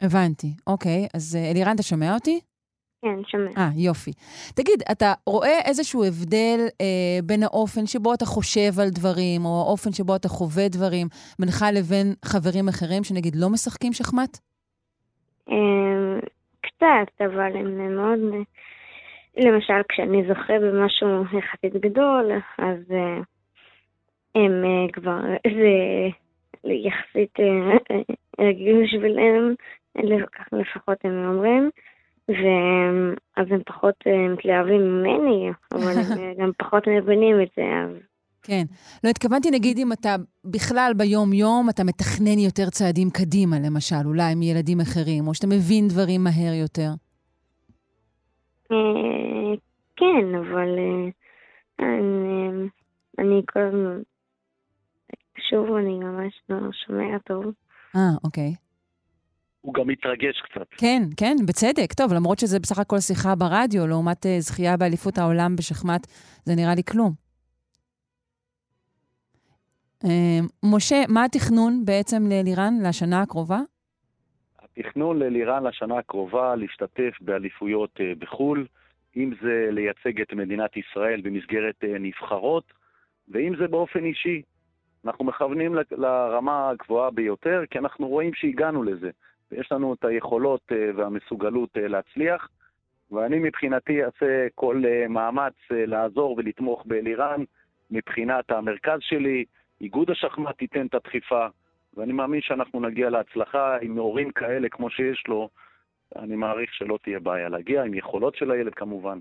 הבנתי, אוקיי. אז אה, אלירן, אתה שומע אותי? כן, שומע. אה, יופי. תגיד, אתה רואה איזשהו הבדל אה, בין האופן שבו אתה חושב על דברים, או האופן שבו אתה חווה דברים, בינך לבין חברים אחרים שנגיד לא משחקים שחמט? אה, קצת, אבל הם מאוד... למשל, כשאני זוכה במשהו יחסית גדול, אז... אה, הם uh, כבר, זה יחסית uh, רגיל בשבילם, לפחות הם אומרים, ואז הם פחות מתלהבים ממני, אבל הם גם פחות מבינים את זה, אז... כן. לא התכוונתי, נגיד, אם אתה בכלל ביום-יום, אתה מתכנן יותר צעדים קדימה, למשל, אולי מילדים אחרים, או שאתה מבין דברים מהר יותר. כן, אבל אני כל הזמן שוב, אני ממש לא שומע טוב. אה, אוקיי. הוא גם מתרגש קצת. כן, כן, בצדק. טוב, למרות שזה בסך הכל שיחה ברדיו, לעומת uh, זכייה באליפות העולם בשחמט, זה נראה לי כלום. Uh, משה, מה התכנון בעצם ללירן לשנה הקרובה? התכנון ללירן לשנה הקרובה להשתתף באליפויות uh, בחו"ל, אם זה לייצג את מדינת ישראל במסגרת uh, נבחרות, ואם זה באופן אישי, אנחנו מכוונים לרמה הגבוהה ביותר, כי אנחנו רואים שהגענו לזה. ויש לנו את היכולות אה, והמסוגלות אה, להצליח, ואני מבחינתי אעשה כל אה, מאמץ לעזור ולתמוך באלירן מבחינת המרכז שלי, איגוד השחמט ייתן את הדחיפה, ואני מאמין שאנחנו נגיע להצלחה עם הורים כאלה כמו שיש לו, אני מעריך שלא תהיה בעיה להגיע, עם יכולות של הילד כמובן.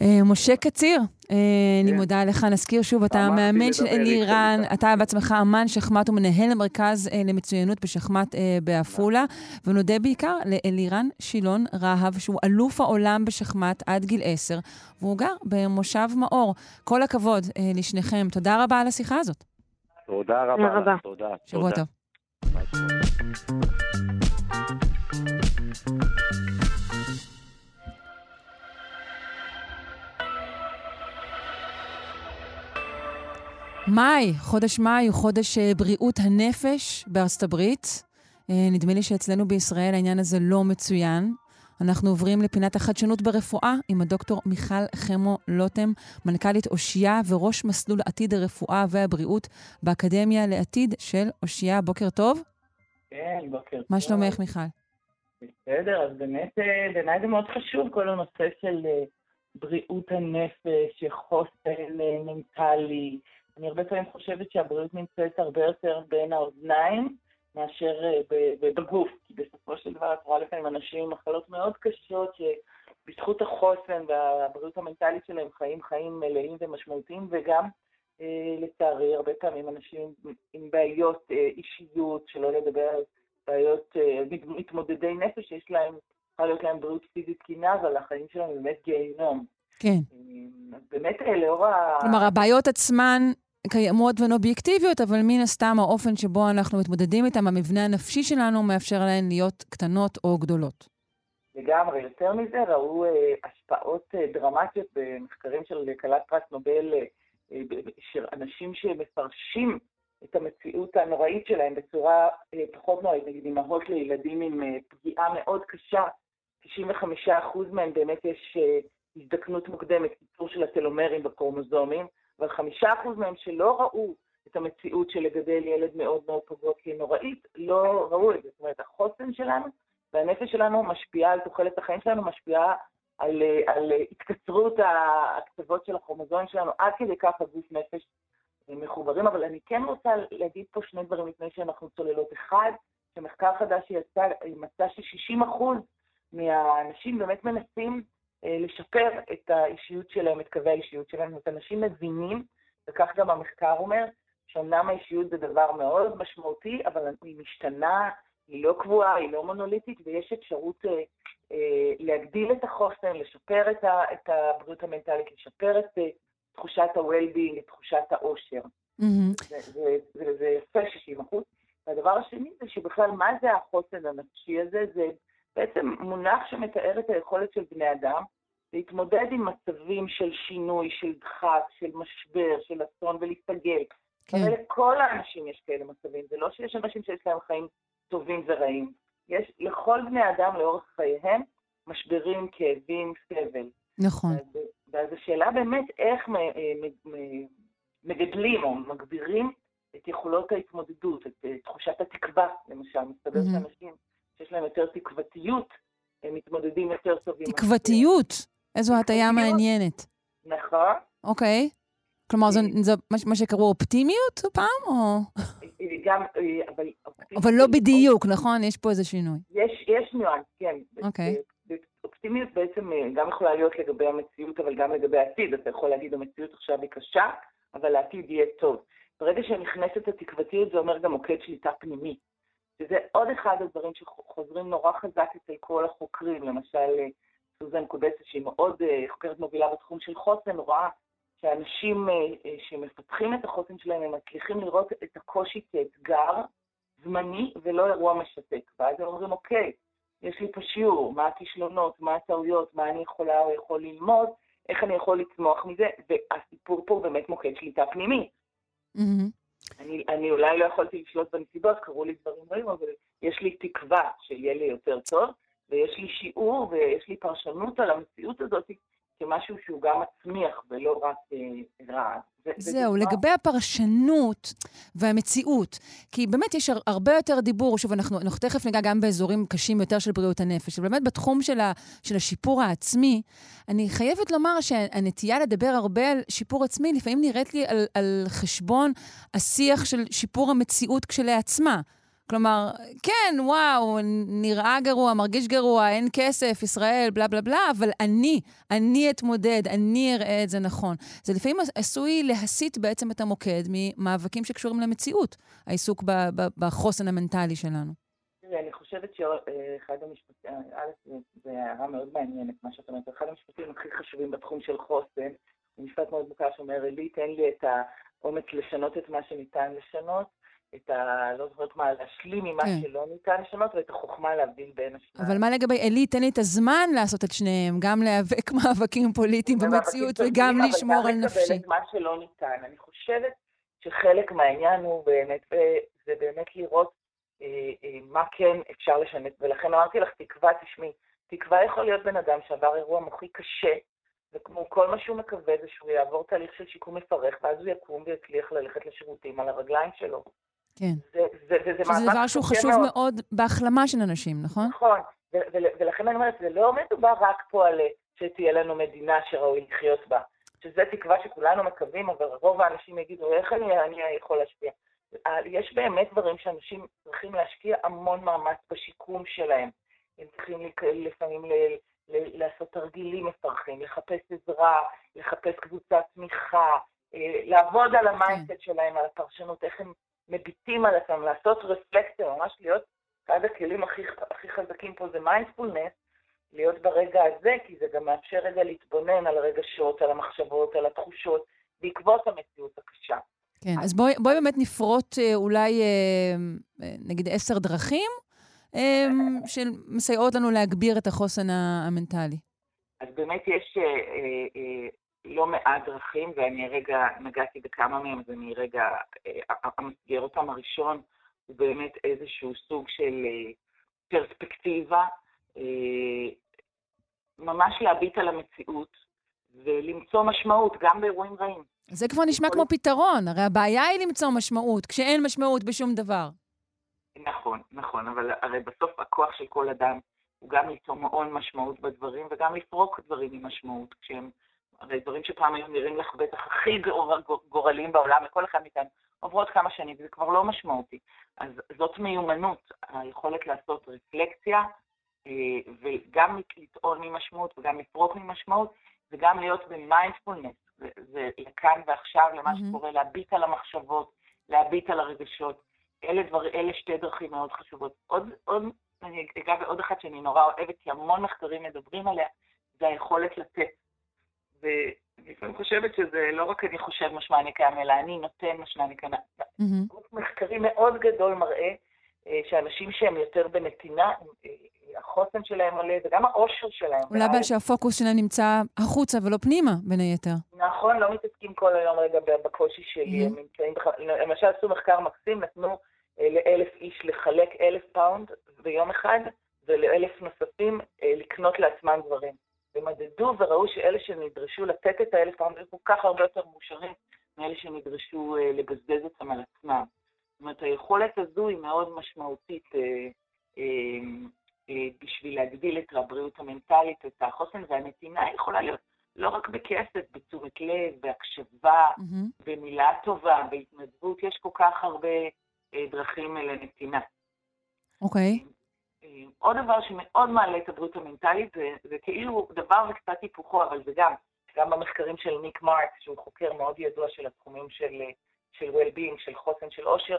אה, משה קציר, אה, אני כן. מודה לך. נזכיר שוב, אתה מאמן של אלירן, אתה בעצמך אמן שחמט ומנהל המרכז אה, למצוינות בשחמט בעפולה, ונודה בעיקר לאלירן שילון רהב, שהוא אלוף העולם בשחמט עד גיל עשר, והוא גר במושב מאור. כל הכבוד לשניכם. תודה רבה על השיחה הזאת. תודה רבה. תודה. שבוע טוב. מאי, חודש מאי הוא חודש אה, בריאות הנפש בארצות הברית. אה, נדמה לי שאצלנו בישראל העניין הזה לא מצוין. אנחנו עוברים לפינת החדשנות ברפואה עם הדוקטור מיכל חמו לוטם, מנכ"לית אושייה וראש מסלול עתיד הרפואה והבריאות באקדמיה לעתיד של אושייה. בוקר טוב. כן, בוקר טוב. מה שלומך, מיכל? בסדר, אז באמת אה, בעיניי זה מאוד חשוב, כל הנושא של בריאות הנפש, חוסן מנטלי. אני הרבה פעמים חושבת שהבריאות נמצאת הרבה יותר בין האוזניים מאשר בגוף, כי בסופו של דבר את רואה לפעמים אנשים עם מחלות מאוד קשות, שבזכות החוסן והבריאות המנטלית שלהם חיים חיים מלאים ומשמעותיים, וגם לצערי הרבה פעמים אנשים עם בעיות אישיות, שלא לדבר על בעיות, אה, מתמודדי נפש שיש להם, יכולה להיות להם בריאות פיזית תקינה, אבל החיים שלהם באמת גיהינום. כן. אה, אז באמת אה, לאור ה... כלומר, הבעיות עצמן קיימות והן אובייקטיביות, אבל מן הסתם האופן שבו אנחנו מתמודדים איתן, המבנה הנפשי שלנו מאפשר להן להיות קטנות או גדולות. לגמרי. יותר מזה, ראו אה, השפעות אה, דרמטיות במחקרים של כלת פרס נובל, אה, אנשים שמפרשים את המציאות הנוראית שלהם בצורה אה, פחות נוראית, נגיד אימהות לילדים עם אה, פגיעה מאוד קשה, 95% מהם באמת יש אה, הזדקנות מוקדמת, קיצור של הטלומרים בקרומוזומים, אבל 5% מהם שלא ראו את המציאות של לגדל ילד מאוד מאוד פגוע כנוראית, לא ראו את זה. זאת אומרת, החוסן שלנו והנפש שלנו משפיעה על תוחלת החיים שלנו, משפיעה על, על התקצרות הקצוות של הכרומוזומים שלנו, עד כדי כך הגוף נפש מחוברים, אבל אני כן רוצה להגיד פה שני דברים לפני שאנחנו צוללות. אחד, שמחקר חדש שיצא, מצא ש-60% מהאנשים באמת מנסים לשפר את האישיות שלהם, את קווי האישיות שלהם. זאת אנשים מבינים, וכך גם המחקר אומר, שאומנם האישיות זה דבר מאוד משמעותי, אבל היא משתנה, היא לא קבועה, היא לא מונוליטית, ויש אפשרות אה, אה, להגדיל את החוסן, לשפר את, ה, את הבריאות המנטלית, לשפר את אה, תחושת ה-well-being, את תחושת האושר. וזה יפה 60 אחוז. והדבר השני זה שבכלל, מה זה החוסן הנפשי הזה? זה בעצם מונח שמתאר את היכולת של בני אדם להתמודד עם מצבים של שינוי, של דחק, של משבר, של אסון ולהסתגל. כן. אבל לכל האנשים יש כאלה מצבים, זה לא שיש אנשים שיש להם חיים טובים ורעים. יש לכל בני אדם לאורך חייהם משברים, כאבים, סבל. נכון. אז, ואז השאלה באמת איך אה, מגדלים או מגבירים את יכולות ההתמודדות, את אה, תחושת התקווה, למשל. מסתבר mm-hmm. שאנשים שיש להם יותר תקוותיות, הם מתמודדים יותר טוב עם... תקוותיות? איזו הטיה מעניינת. נכון. אוקיי. כלומר, זה, זה מה שקראו אופטימיות פעם, או... גם, אבל... אבל לא בדיוק, נכון? יש פה איזה שינוי. יש, יש ניואנס, כן. אוקיי. אופטימיות בעצם אה, גם יכולה להיות לגבי המציאות, אבל גם לגבי העתיד. אתה יכול להגיד, המציאות עכשיו היא קשה, אבל העתיד יהיה טוב. ברגע שנכנסת התקוותיות, זה אומר גם מוקד שליטה פנימי. וזה עוד אחד הדברים שחוזרים נורא חזק אצל כל החוקרים, למשל אה, סוזן קודסה, שהיא מאוד אה, חוקרת מובילה בתחום של חוסן, רואה שאנשים שמפתחים את החוסן שלהם, הם מצליחים לראות את הקושי כאתגר זמני ולא אירוע משתק. ואז הם אומרים, אוקיי, יש לי פה שיעור, מה הכישלונות, מה הטעויות, מה אני יכולה או יכול ללמוד, איך אני יכול לצמוח מזה, והסיפור פה הוא באמת מוקד שליטה פנימי. Mm-hmm. אני, אני אולי לא יכולתי לשלוט בנסיבות, קרו לי דברים רעים, אבל יש לי תקווה שיהיה לי יותר טוב, ויש לי שיעור ויש לי פרשנות על המציאות הזאת, כמשהו שהוא גם מצמיח ולא רק אה, רע. זהו, לגבי הפרשנות והמציאות, כי באמת יש הרבה יותר דיבור, שוב, אנחנו, אנחנו תכף ניגע גם באזורים קשים יותר של בריאות הנפש, אבל באמת בתחום של, ה, של השיפור העצמי, אני חייבת לומר שהנטייה לדבר הרבה על שיפור עצמי, לפעמים נראית לי על, על חשבון השיח של שיפור המציאות כשלעצמה. כלומר, כן, וואו, נראה גרוע, מרגיש גרוע, אין כסף, ישראל, בלה בלה בלה, אבל אני, אני אתמודד, אני אראה את זה נכון. זה לפעמים עשוי להסיט בעצם את המוקד ממאבקים שקשורים למציאות, העיסוק בחוסן המנטלי שלנו. אני חושבת שאחד המשפטים, א', זו הערה מאוד מעניינת, מה שאת אומרת, אחד המשפטים הכי חשובים בתחום של חוסן, הוא משפט מאוד מוכר שאומר, לי, תן לי את האומץ לשנות את מה שניתן לשנות, את ה... לא זוכרת מה, להשלים ממה כן. שלא ניתן לשנות, ואת החוכמה להבדיל בין השניים. אבל מה לגבי אלי, תן לי את הזמן לעשות את שניהם, גם להיאבק מאבקים פוליטיים במציאות וגם לשמור על נפשי. אבל גם לקבל את מה שלא ניתן. אני חושבת שחלק מהעניין הוא באמת, וזה באמת לראות אה, אה, מה כן אפשר לשנות. ולכן אמרתי לך, תקווה, תשמעי, תקווה יכול להיות בן אדם שעבר אירוע מוחי קשה, וכמו כל מה שהוא מקווה זה שהוא יעבור תהליך של שיקום מפרך, ואז הוא יקום ויצליח ללכת לשירותים על הרגליים שלו. כן. זה, זה, וזה שזה דבר שהוא חשוב מאוד. מאוד בהחלמה של אנשים, נכון? נכון, ולכן אני אומרת, זה לא מדובר רק פה על שתהיה לנו מדינה שראוי לחיות בה, שזה תקווה שכולנו מקווים, אבל רוב האנשים יגידו, איך אני, אני יכול להשפיע? יש באמת דברים שאנשים צריכים להשקיע המון מאמץ בשיקום שלהם. הם צריכים לפעמים ל, ל, לעשות תרגילים מפרכים, לחפש עזרה, לחפש קבוצת תמיכה, אה, לעבוד על ה mindset כן. שלהם, על הפרשנות, איך הם מביטים על עצמם, לעשות רפלקציה, ממש להיות, אחד הכלים הכי, הכי חזקים פה זה מיינדפולנס, להיות ברגע הזה, כי זה גם מאפשר רגע להתבונן על הרגשות, על המחשבות, על התחושות, בעקבות המציאות הקשה. כן, אז בואי, בואי באמת נפרוט אה, אולי, אה, נגיד, עשר דרכים שמסייעות לנו להגביר את החוסן המנטלי. אז באמת יש לא מעט דרכים, ואני רגע נגעתי בכמה מהם, אז אני רגע אמסגר אותם. הראשון הוא באמת איזשהו סוג של אה, פרספקטיבה, אה, ממש להביט על המציאות ולמצוא משמעות גם באירועים רעים. זה כבר נשמע כמו פתרון, הרי הבעיה היא למצוא משמעות, כשאין משמעות בשום דבר. נכון, נכון, אבל הרי בסוף הכוח של כל אדם הוא גם ליצור מעון משמעות בדברים וגם לפרוק דברים עם משמעות, כשהם הרי דברים שפעם היו נראים לך בטח הכי גורליים בעולם, לכל אחד מאיתנו, עוברות כמה שנים וזה כבר לא משמעותי. אז זאת מיומנות, היכולת לעשות רפלקציה, אה, וגם לטעון ממשמעות וגם לפרוק ממשמעות, וגם להיות במיינדפולנס, זה לכאן ועכשיו, למה mm-hmm. שקורה, להביט על המחשבות, להביט על הרגשות. אלה, דבר, אלה שתי דרכים מאוד חשובות. עוד, עוד, אני אגע בעוד אחת שאני נורא אוהבת, כי המון מחקרים מדברים עליה, זה היכולת לתת. ולפעמים חושבת שזה לא רק אני חושב משמע אני קיים, אלא אני נותן משמע אני קיים. Mm-hmm. מחקרי מאוד גדול מראה אה, שאנשים שהם יותר בנתינה, אה, החוסן שלהם עולה וגם האושר שלהם. אולי בגלל שהפוקוס שלהם נמצא החוצה ולא פנימה, בין היתר. נכון, לא מתעסקים כל היום רגע בקושי שלי. הם נמצאים, למשל עשו מחקר מקסים, נתנו אה, לאלף איש לחלק אלף פאונד ביום אחד, ולאלף נוספים לקנות לעצמם דברים. ומדדו וראו שאלה שנדרשו לתת את האלף פאונד היו כל כך הרבה יותר מאושרים מאלה שנדרשו uh, לבזבז אותם על עצמם. זאת אומרת, היכולת הזו היא מאוד משמעותית uh, uh, uh, בשביל להגדיל את הבריאות המנטלית, את החוסן, והנתינה יכולה להיות לא רק בכסף, בתשומת לב, בהקשבה, mm-hmm. במילה טובה, בהתנדבות, יש כל כך הרבה uh, דרכים לנתינה. אוקיי. Okay. עוד דבר שמאוד מעלה את הבריאות המנטלית, זה, זה כאילו דבר וקצת היפוכו, אבל זה גם, גם במחקרים של ניק מרקס, שהוא חוקר מאוד ידוע של התחומים של, של well-being, של חוסן, של עושר,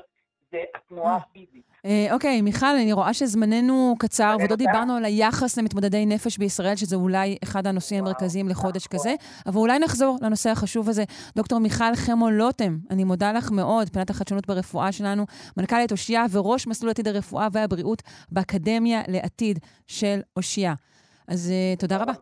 זה התנועה הפיזית. אה, אוקיי, מיכל, אני רואה שזמננו קצר, ועוד לא דיברנו על היחס למתמודדי נפש בישראל, שזה אולי אחד הנושאים המרכזיים לחודש כזה, אבל אולי נחזור לנושא החשוב הזה. דוקטור מיכל חמו לוטם, אני מודה לך מאוד, פינת החדשנות ברפואה שלנו, מנכ"לית אושיה וראש מסלול עתיד הרפואה והבריאות באקדמיה לעתיד של אושיה. אז אה, תודה רבה.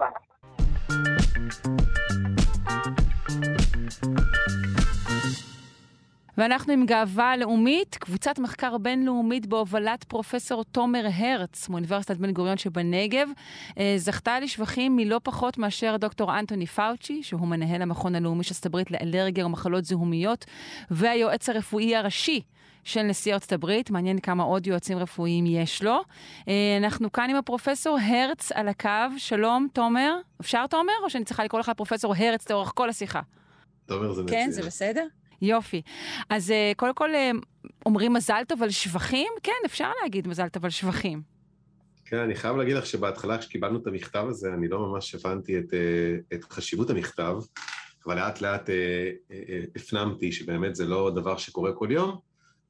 ואנחנו עם גאווה לאומית, קבוצת מחקר בינלאומית בהובלת פרופסור תומר הרץ מאוניברסיטת בן גוריון שבנגב, אה, זכתה לשבחים מלא פחות מאשר דוקטור אנטוני פאוצ'י, שהוא מנהל המכון הלאומי של ארצות הברית לאלרגיה ומחלות זיהומיות, והיועץ הרפואי הראשי של נשיא ארצות הברית. מעניין כמה עוד יועצים רפואיים יש לו. אה, אנחנו כאן עם הפרופסור הרץ על הקו. שלום, תומר. אפשר, תומר? או שאני צריכה לקרוא לך פרופסור הרץ לאורך כל השיחה? תומר זה מצוין. כן, זה בסדר? יופי. אז uh, קודם כל uh, אומרים מזל טוב על שבחים? כן, אפשר להגיד מזל טוב על שבחים. כן, אני חייב להגיד לך שבהתחלה כשקיבלנו את המכתב הזה, אני לא ממש הבנתי את, uh, את חשיבות המכתב, אבל לאט לאט הפנמתי שבאמת זה לא דבר שקורה כל יום,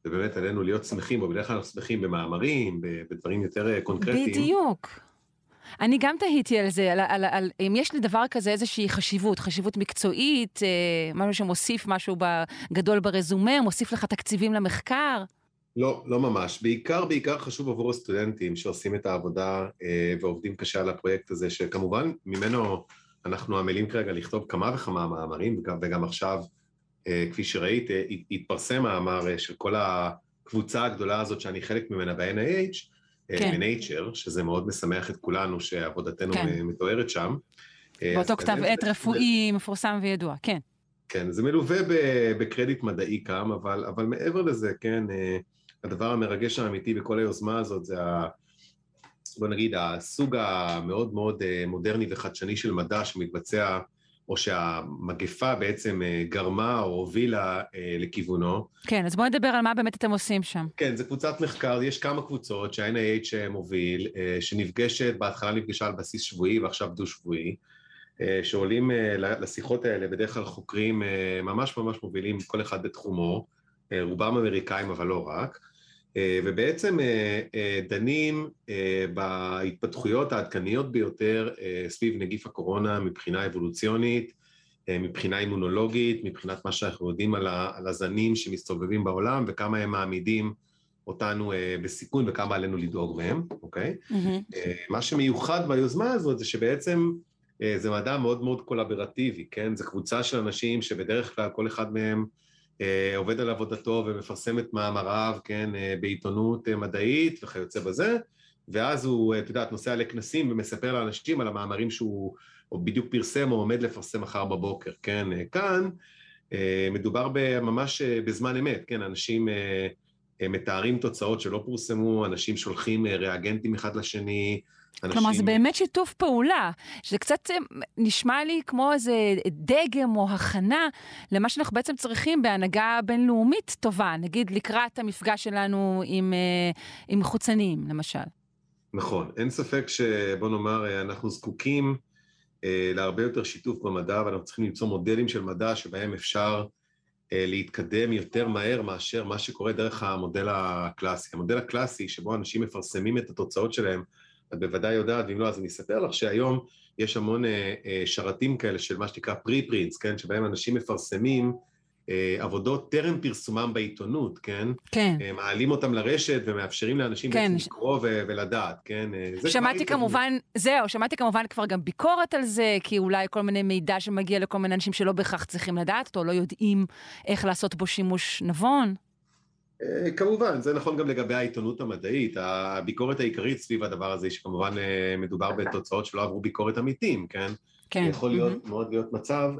ובאמת עלינו להיות שמחים, או בדרך כלל אנחנו שמחים במאמרים, בדברים יותר קונקרטיים. בדיוק. אני גם תהיתי על זה, על, על, על אם יש לדבר כזה איזושהי חשיבות, חשיבות מקצועית, אה, משהו שמוסיף משהו גדול ברזומה, מוסיף לך תקציבים למחקר. לא, לא ממש. בעיקר, בעיקר חשוב עבור הסטודנטים שעושים את העבודה אה, ועובדים קשה על הפרויקט הזה, שכמובן ממנו אנחנו עמלים כרגע לכתוב כמה וכמה מאמרים, וגם, וגם עכשיו, אה, כפי שראית, אה, התפרסם מאמר אה, של כל. הקבוצה הגדולה הזאת שאני חלק ממנה ב-NIH, כן. מ-Nature, שזה מאוד משמח את כולנו שעבודתנו כן. אה, מתוארת שם. אה, באותו כתב עת זה- רפואי מפורסם וידוע, כן. כן, זה מלווה ב- בקרדיט מדעי קם, אבל, אבל מעבר לזה, כן, אה, הדבר המרגש האמיתי בכל היוזמה הזאת זה ה... בוא נגיד, הסוג המאוד מאוד אה, מודרני וחדשני של מדע שמתבצע, או שהמגפה בעצם אה, גרמה או הובילה אה, לכיוונו. כן, אז בואו נדבר על מה באמת אתם עושים שם. כן, זה קבוצת מחקר, יש כמה קבוצות שה-NIH מוביל, אה, שנפגשת, בהתחלה נפגשה על בסיס שבועי ועכשיו דו-שבועי, שעולים לשיחות האלה בדרך כלל חוקרים ממש ממש מובילים, כל אחד בתחומו, רובם אמריקאים אבל לא רק, ובעצם אה, אה, דנים אה, בהתפתחויות העדכניות ביותר אה, סביב נגיף הקורונה מבחינה אבולוציונית, אה, מבחינה אימונולוגית, מבחינת מה שאנחנו יודעים על, הזנים שמסתובבים בעולם וכמה הם מעמידים אותנו אה, בסיכון וכמה עלינו לדאוג מהם, אוקיי? אה, מה שמיוחד ביוזמה הזאת זה שבעצם אה, זה מדע מאוד מאוד קולברטיבי, כן? זו קבוצה של אנשים שבדרך כלל כל אחד מהם אה, עובד על עבודתו ומפרסם את מאמריו, כן, אה, בעיתונות אה, מדעית וכיוצא בזה, ואז הוא, אה, את יודעת, נוסע לכנסים ומספר לאנשים על המאמרים שהוא או בדיוק פרסם או עומד לפרסם מחר בבוקר, כן? אה, כאן אה, מדובר ממש אה, בזמן אמת, כן? אנשים אה, אה, מתארים תוצאות שלא פורסמו, אנשים שולחים אה, ריאגנטים אחד לשני, אנשים... כלומר, זה באמת שיתוף פעולה, שזה קצת אה, נשמע לי כמו איזה דגם או הכנה למה שאנחנו בעצם צריכים בהנהגה בינלאומית טובה, נגיד לקראת המפגש שלנו עם, אה, עם חוצנים, למשל. נכון, אין ספק שבוא נאמר, אה, אנחנו זקוקים אה, להרבה יותר שיתוף במדע, ואנחנו צריכים למצוא מודלים של מדע שבהם אפשר אה, להתקדם יותר מהר מאשר מה שקורה דרך המודל הקלאסי. המודל הקלאסי, שבו אנשים מפרסמים את התוצאות שלהם, את בוודאי יודעת, ואם לא, אז אני אספר לך שהיום יש המון אה, אה, שרתים כאלה של מה שנקרא preprints, כן? שבהם אנשים מפרסמים אה, עבודות טרם פרסומם בעיתונות, כן? כן. אה, מעלים אותם לרשת ומאפשרים לאנשים כן. בעצם לקרוא ו- ולדעת, כן? אה, שמעתי. כמובן, זהו, שמעתי כמובן כבר גם ביקורת על זה, כי אולי כל מיני מידע שמגיע לכל מיני אנשים שלא בהכרח צריכים לדעת אותו, לא יודעים איך לעשות בו שימוש נבון. אה, כמובן, זה נכון גם לגבי העיתונות המדעית. הביקורת העיקרית סביב הדבר הזה היא שכמובן אה, מדובר בתוצאות שלא עברו ביקורת עמיתים, כן? כן. יכול להיות, מאוד להיות מצב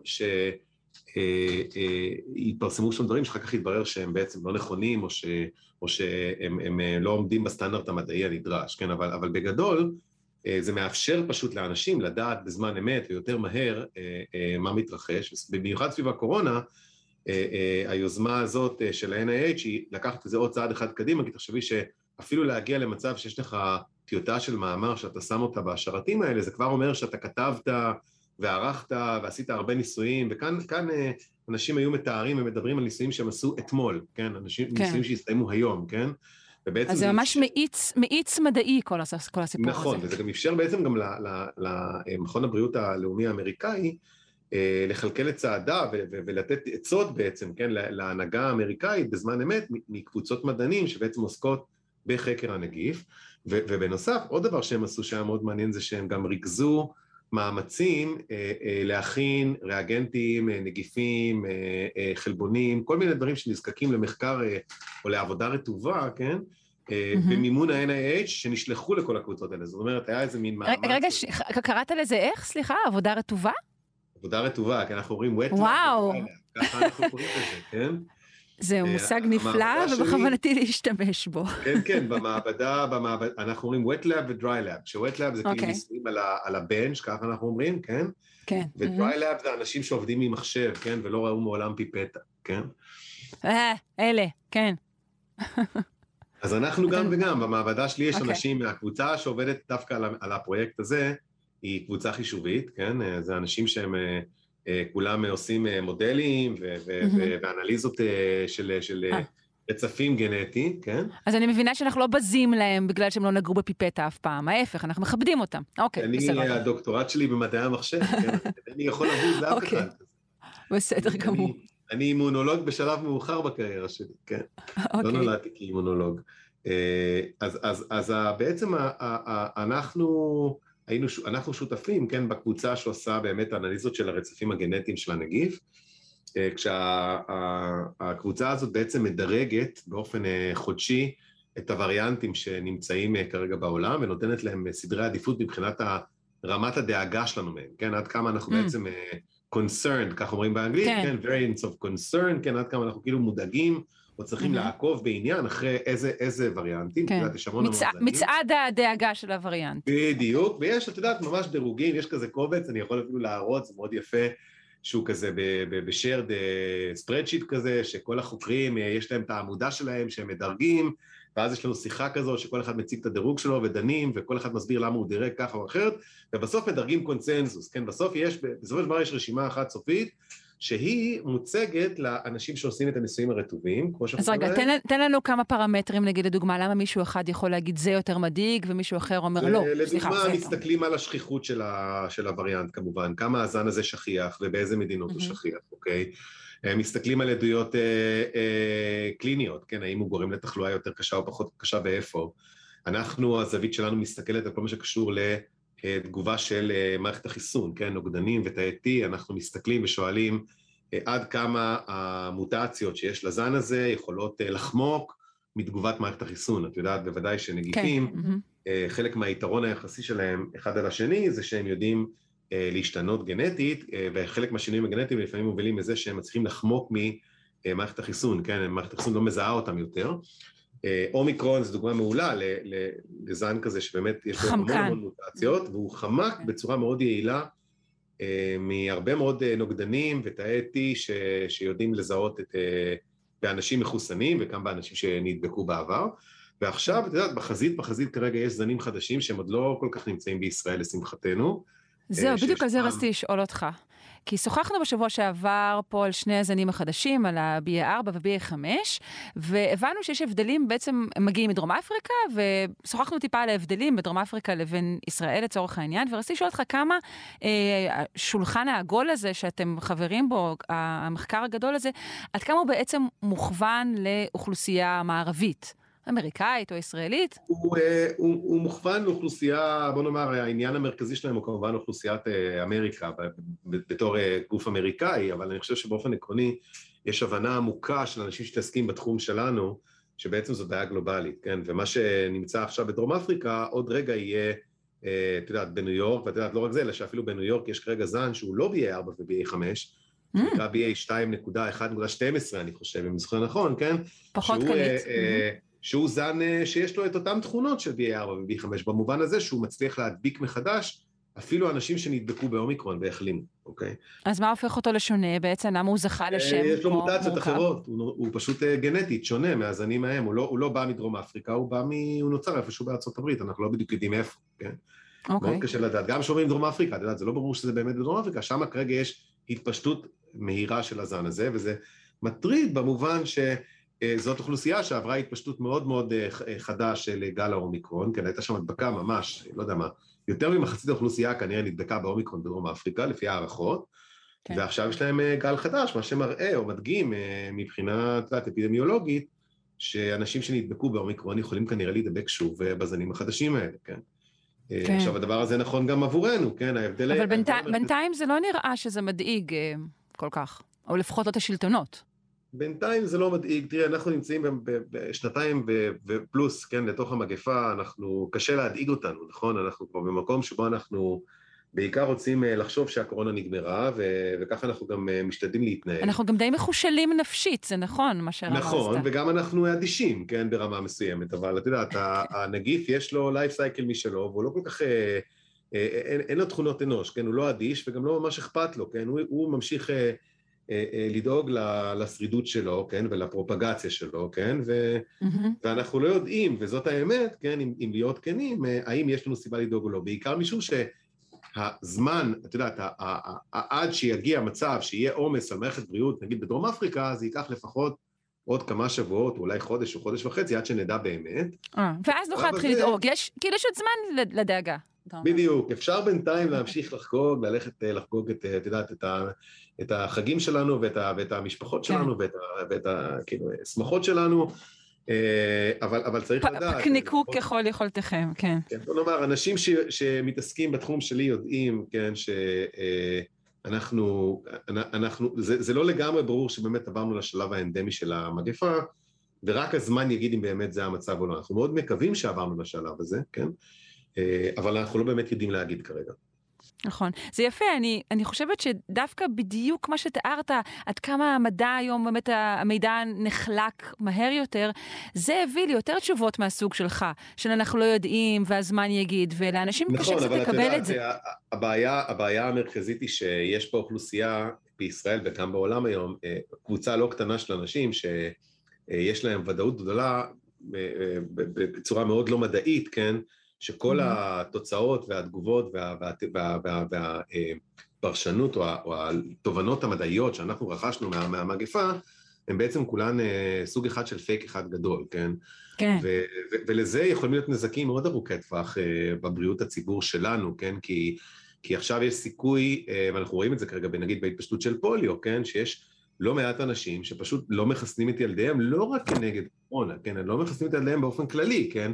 שיתפרסמו שם דברים שאחר כך יתברר שהם בעצם לא נכונים, או, ש, או שהם הם, אה, לא עומדים בסטנדרט המדעי הנדרש, כן? אבל, אבל בגדול, אה, זה מאפשר פשוט לאנשים לדעת בזמן אמת ויותר מהר אה, אה, מה מתרחש, במיוחד סביב הקורונה, אה, אה, היוזמה הזאת אה, של ה-NIH היא לקחת את זה עוד צעד אחד קדימה, כי תחשבי שאפילו להגיע למצב שיש לך טיוטה של מאמר שאתה שם אותה בשרתים האלה, זה כבר אומר שאתה כתבת וערכת ועשית הרבה ניסויים, וכאן כאן, אה, אנשים היו מתארים ומדברים על ניסויים שהם עשו אתמול, כן? אנשים, כן. ניסויים שהסתיימו היום, כן? ובעצם אז זה ממש מאיץ, מאיץ מדעי כל, הס- כל הסיפור נכון, הזה. וזה גם אפשר בעצם גם למכון הבריאות הלאומי האמריקאי אה, לכלכל את ו- ולתת עצות בעצם, כן, לה- להנהגה האמריקאית בזמן אמת מקבוצות מדענים שבעצם עוסקות בחקר הנגיף. ו- ובנוסף, עוד דבר שהם עשו שהיה מאוד מעניין זה שהם גם ריכזו מאמצים אה, אה, להכין ריאגנטים, אה, נגיפים, אה, אה, חלבונים, כל מיני דברים שנזקקים למחקר אה, או לעבודה רטובה, כן? אה. במימון ה-NIH שנשלחו לכל הקבוצות האלה. זאת אומרת, היה איזה מין מאמץ, רגע, רגע, ש- קראת לזה איך? סליחה? עבודה רטובה? עבודה רטובה, כי אנחנו אומרים wet וואו. ככה אנחנו קוראים לזה, כן? זהו אה, מושג נפלא, ובכוונתי להשתמש בו. כן, כן, במעבדה, במעבדה, אנחנו אומרים wet lab ו-dry lab, ש-wet lab זה כאילו אוקיי. ניסויים על ה- על הבנץ', ככה אנחנו אומרים, כן? כן. ו-dry lab זה אנשים שעובדים עם מחשב, כן? ולא ראו מעולם פיפטה, כן? אה, אלה, כן. אז אנחנו גם וגם, במעבדה שלי יש אוקיי. אנשים מהקבוצה שעובדת דווקא על, על הפרויקט הזה, היא קבוצה חישובית, כן? אה, זה אנשים שהם אה, אה, כולם עושים מודלים ו- ו-. ו- ואנליזות של, של. רצפים גנטיים, כן? אז אני מבינה שאנחנו לא בזים להם בגלל שהם לא נגעו בפיפטה אף פעם, ההפך, אנחנו מכבדים אותם. אוקיי, אני, בסדר. הדוקטורט שלי במדעי המחשב, כן? אני יכול לבוז לאף אוקיי. אחד. בסדר אני- גמור. אני אימונולוג בשלב מאוחר בקריירה שלי, כן? לא אוקיי. נולדתי כאימונולוג. אז, אז, אז בעצם אנחנו היינו, אנחנו שותפים, כן, בקבוצה שעושה באמת אנליזות של הרצפים הגנטיים של הנגיף, כשהקבוצה הזאת בעצם מדרגת באופן חודשי את הווריאנטים שנמצאים כרגע בעולם ונותנת להם סדרי עדיפות מבחינת רמת הדאגה שלנו מהם, כן? עד כמה אנחנו mm. בעצם concerned, כך אומרים באנגלית, כן, כן variants of concern, כן, עד כמה אנחנו כאילו מודאגים או צריכים mm-hmm. לעקוב בעניין אחרי איזה, איזה וריאנטים, כן. את יודעת, יש המון מצ... המון מצעד הדאגה של הווריאנט. בדיוק, ויש, את יודעת, ממש דירוגים, יש כזה קובץ, אני יכול אפילו להראות, זה מאוד יפה, שהוא כזה בשארד ספרדשיט כזה, שכל החוקרים, אה, יש להם את העמודה שלהם שהם מדרגים, ואז יש לנו שיחה כזו שכל אחד מציג את הדירוג שלו ודנים, וכל אחד מסביר למה הוא דירג ככה או אחרת, ובסוף מדרגים קונצנזוס, כן? בסוף יש, בסופו של דבר יש רשימה אחת סופית, שהיא מוצגת לאנשים שעושים את הניסויים הרטובים, כמו שאנחנו אז רגע, תן, תן לנו כמה פרמטרים, נגיד לדוגמה, למה מישהו אחד יכול להגיד זה יותר מדאיג, ומישהו אחר אומר לא, סליחה. לדוגמה, מסתכלים על השכיחות של, ה, של הווריאנט כמובן, כמה הזן הזה שכיח ובאיזה מדינות mm-hmm. הוא שכיח, אוקיי? מסתכלים על עדויות אה, אה, קליניות, כן, האם הוא גורם לתחלואה יותר קשה או פחות קשה ואיפה. אנחנו, הזווית שלנו מסתכלת על כל מה שקשור לתגובה של אה, מערכת החיסון, כן, נוגדנים ותאי T, אנחנו מסתכלים ושואלים אה, עד כמה המוטציות שיש לזן הזה יכולות אה, לחמוק מתגובת מערכת החיסון. את יודעת בוודאי שנגיפים, כן. אה, חלק מהיתרון היחסי שלהם אחד על השני זה שהם יודעים אה, להשתנות גנטית, אה, וחלק מהשינויים הגנטיים לפעמים מובילים לזה שהם מצליחים לחמוק ממערכת החיסון, כן, מערכת החיסון לא מזהה אותם יותר. אה, אומיקרון זו דוגמה מעולה לזן כזה שבאמת יש לו המון המון מוטציות, והוא חמק כן. בצורה מאוד יעילה מהרבה מאוד נוגדנים ותאי T ש, שיודעים לזהות את, באנשים מחוסנים וגם באנשים שנדבקו בעבר. ועכשיו, את יודעת, בחזית, בחזית כרגע יש זנים חדשים שהם עוד לא כל כך נמצאים בישראל לשמחתנו. זהו, בדיוק על זה רציתי לשאול אותך. כי שוחחנו בשבוע שעבר פה על שני הזנים החדשים, על ה-BA4 ו-BA5, והבנו שיש הבדלים, בעצם הם מגיעים מדרום אפריקה, ושוחחנו טיפה על ההבדלים בדרום אפריקה לבין ישראל לצורך העניין, ורציתי לשאול אותך כמה אה, השולחן העגול הזה שאתם חברים בו, המחקר הגדול הזה, עד כמה הוא בעצם מוכוון לאוכלוסייה מערבית. אמריקאית או ישראלית? הוא, אה, הוא, הוא מוכוון לאוכלוסייה, בוא נאמר, העניין המרכזי שלהם הוא כמובן אוכלוסיית אה, אמריקה בתור אה, גוף אמריקאי, אבל אני חושב שבאופן עקרוני יש הבנה עמוקה של אנשים שמתעסקים בתחום שלנו, שבעצם זו בעיה גלובלית, כן? ומה שנמצא עכשיו בדרום אפריקה, עוד רגע יהיה, את יודעת, בניו יורק, ואת יודעת, לא רק זה, אלא שאפילו בניו יורק יש כרגע זן שהוא לא BA4 ו-BA5, mm. שנקרא BA 2.1.12, אני חושב, אם אני זוכר נכון, כן? פחות קליט. שהוא זן אה, שיש לו את אותן תכונות של BA4 ו-B5, במובן הזה שהוא מצליח להדביק מחדש אפילו אנשים שנדבקו באומיקרון והחלימו, אוקיי? אז מה הופך אותו לשונה בעצם? למה הוא זכה אה, לשם יש לו מוטציות אחרות, הוא, הוא פשוט אה, גנטית, שונה מהזנים ההם, הוא לא, הוא לא בא מדרום אפריקה, הוא בא מ... הוא נוצר איפשהו בארצות הברית, אנחנו לא בדיוק יודעים איפה, כן? אוקיי. מאוד קשה לדעת. גם כשאומרים דרום אפריקה, את יודעת, זה לא ברור שזה באמת בדרום אפריקה, שם כרגע יש התפשטות מהירה של הזן הזה, וזה מטריד במובן ש... אה, זאת אוכלוסייה שעברה התפשטות מאוד מאוד אה, אה, חדה של גל האומיקרון, כן, הייתה שם הדבקה ממש, לא יודע מה, יותר ממחצית האוכלוסייה כנראה נדבקה באומיקרון בדרום אפריקה, לפי הערכות, כן. ועכשיו יש להם גל חדש, מה שמראה או מדגים מבחינה, את יודעת, אפידמיולוגית, שאנשים שנדבקו באומיקרון יכולים כנראה להידבק שוב בזנים החדשים האלה, כן. כן. עכשיו, הדבר הזה נכון גם עבורנו, כן, ההבדל... אבל בינתיים, בינתיים זה לא נראה שזה מדאיג כל כך, או לפחות לא את השלטונות. בינתיים זה לא מדאיג, תראה, אנחנו נמצאים בשנתיים ופלוס, כן, לתוך המגפה, אנחנו, קשה להדאיג אותנו, נכון? אנחנו כבר במקום שבו אנחנו בעיקר רוצים אה, לחשוב שהקורונה נגמרה, ו- וככה אנחנו גם אה, משתדלים להתנהל. אנחנו גם די מחושלים נפשית, זה נכון, מה שרמזת. נכון, וגם אנחנו אדישים, כן, ברמה מסוימת, אבל את יודעת, הנגיף יש לו לייף סייקל משלו, והוא לא כל כך... אה, אין, אין לו תכונות אנוש, כן? הוא לא אדיש וגם לא ממש אכפת לו, כן? הוא, הוא ממשיך אה, לדאוג לשרידות שלו, כן, ולפרופגציה שלו, כן, ו, mm-hmm. ואנחנו לא יודעים, וזאת האמת, כן, אם, אם להיות כנים, אה, האם יש לנו סיבה לדאוג או לא, בעיקר משום שהזמן, את יודעת, עד שיגיע מצב שיהיה עומס על מערכת בריאות, נגיד בדרום אפריקה, זה ייקח לפחות עוד כמה שבועות, אולי חודש או חודש וחצי, עד שנדע באמת. ואז נוכל להתחיל לדאוג, יש, כאילו יש עוד זמן לדאגה. בדיוק, אפשר בינתיים להמשיך לחגוג, ללכת אה, לחגוג את, אה, את יודעת, את, ה, את החגים שלנו ואת, ה, ואת המשפחות כן. שלנו ואת, ה, ואת ה, כאילו, השמחות שלנו, אה, אבל, אבל צריך פ, לדעת... פקנקו ככל יכולתכם, כן. כן, בוא נאמר, אנשים ש, שמתעסקים בתחום שלי יודעים, כן, אנחנו, אנחנו, זה, זה לא לגמרי ברור שבאמת עברנו לשלב האנדמי של המגפה, ורק הזמן יגיד אם באמת זה המצב או לא. אנחנו מאוד מקווים שעברנו לשלב הזה, כן? אה, אבל אנחנו לא באמת יודעים להגיד כרגע. נכון. זה יפה, אני, אני חושבת שדווקא בדיוק מה שתיארת, עד כמה המדע היום, באמת המידע נחלק מהר יותר, זה הביא לי יותר תשובות מהסוג שלך, של אנחנו לא יודעים והזמן יגיד, ולאנשים נכון, קשה קצת לקבל את זה. נכון, אבל את יודעת, הבעיה, הבעיה המרכזית היא שיש פה אוכלוסייה בישראל וגם בעולם היום, אה, קבוצה לא קטנה של אנשים שיש להם ודאות גדולה אה, בצורה מאוד לא מדעית, כן? שכל mm-hmm. התוצאות והתגובות והפרשנות וה, וה, וה, או התובנות המדעיות שאנחנו רכשנו מה, מהמגפה, הם בעצם כולן אה, סוג אחד של פייק אחד גדול, כן? כן. ו- ו- ולזה יכולים להיות נזקים מאוד ארוכי טווח אה, בבריאות הציבור שלנו, כן? כי, כי עכשיו יש סיכוי, אה, ואנחנו רואים את זה כרגע, נגיד בהתפשטות של פוליו, כן? שיש לא מעט אנשים שפשוט לא מחסנים את ילדיהם, לא רק כנגד קורונה, כן? הם לא מחסנים את ילדיהם באופן כללי, כן?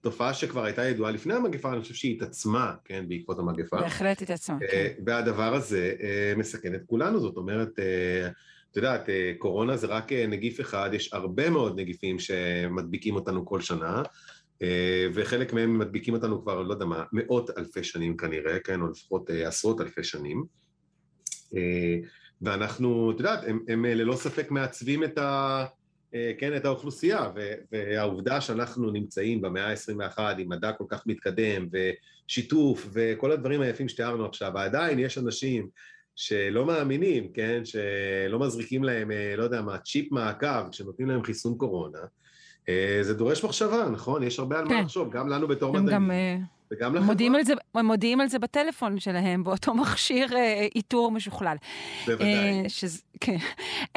תופעה שכבר הייתה ידועה לפני המגפה, אני חושב שהיא התעצמה, כן, בעקבות המגפה. בהחלט התעצמה, אה, כן. והדבר הזה אה, מסכן את כולנו, זאת אומרת, אה, את יודעת, קורונה זה רק נגיף אחד, יש הרבה מאוד נגיפים שמדביקים אותנו כל שנה, וחלק מהם מדביקים אותנו כבר, לא יודע מה, מאות אלפי שנים כנראה, כן, או לפחות עשרות אלפי שנים. ואנחנו, את יודעת, הם, הם ללא ספק מעצבים את ה... אה, כן, את האוכלוסייה, והעובדה שאנחנו נמצאים במאה ה-21 עם מדע כל כך מתקדם, ושיתוף, וכל הדברים היפים שתיארנו עכשיו, ועדיין יש אנשים שלא מאמינים, כן, שלא מזריקים להם, אה, לא יודע מה, צ'יפ מעקב, כשנותנים להם חיסון קורונה, אה, זה דורש מחשבה, נכון? יש הרבה על כן. מה לחשוב, גם לנו בתור מדעים. גם... וגם לחברה. מודיעים על, זה, מודיעים על זה בטלפון שלהם, באותו מכשיר אה, איתור משוכלל. בוודאי. אה, שזה, כן.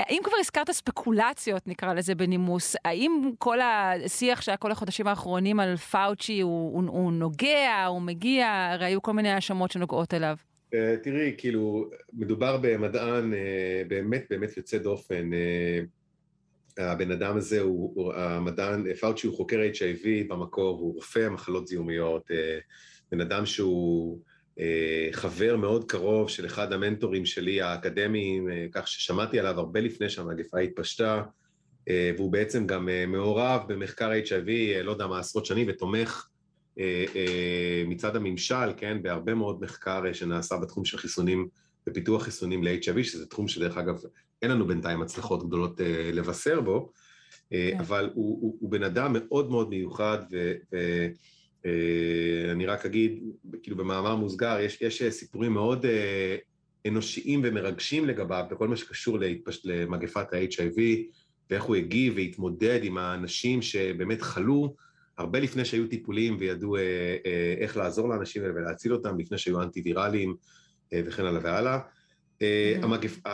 אם כבר הזכרת ספקולציות, נקרא לזה בנימוס, האם כל השיח שהיה כל החודשים האחרונים על פאוצ'י הוא, הוא, הוא נוגע, הוא מגיע, הרי היו כל מיני האשמות שנוגעות אליו. תראי, כאילו, מדובר במדען באמת באמת יוצא דופן. הבן אדם הזה הוא, הוא המדען, פאוצ'י הוא חוקר HIV במקור, הוא רופא מחלות זיהומיות, אה, בן אדם שהוא אה, חבר מאוד קרוב של אחד המנטורים שלי האקדמיים, אה, כך ששמעתי עליו הרבה לפני שהמגפה התפשטה, והוא בעצם גם מעורב במחקר HIV, לא יודע מה, עשרות שנים, ותומך מצד הממשל, כן, בהרבה מאוד מחקר שנעשה בתחום של חיסונים ופיתוח חיסונים ל-HIV, שזה תחום שדרך אגב אין לנו בינתיים הצלחות גדולות uh, לבשר בו, uh, כן. אבל הוא, הוא, הוא בן אדם מאוד מאוד מיוחד, ואני uh, רק אגיד, כאילו במאמר מוסגר, יש, יש סיפורים מאוד uh, אנושיים ומרגשים לגביו, בכל מה שקשור להתפש... למגפת ה-HIV, ואיך הוא הגיב והתמודד עם האנשים שבאמת חלו, הרבה לפני שהיו טיפולים וידעו uh, uh, איך לעזור לאנשים האלה ולהציל אותם, לפני שהיו אנטי-ויראליים uh, וכן הלאה והלאה. Mm-hmm.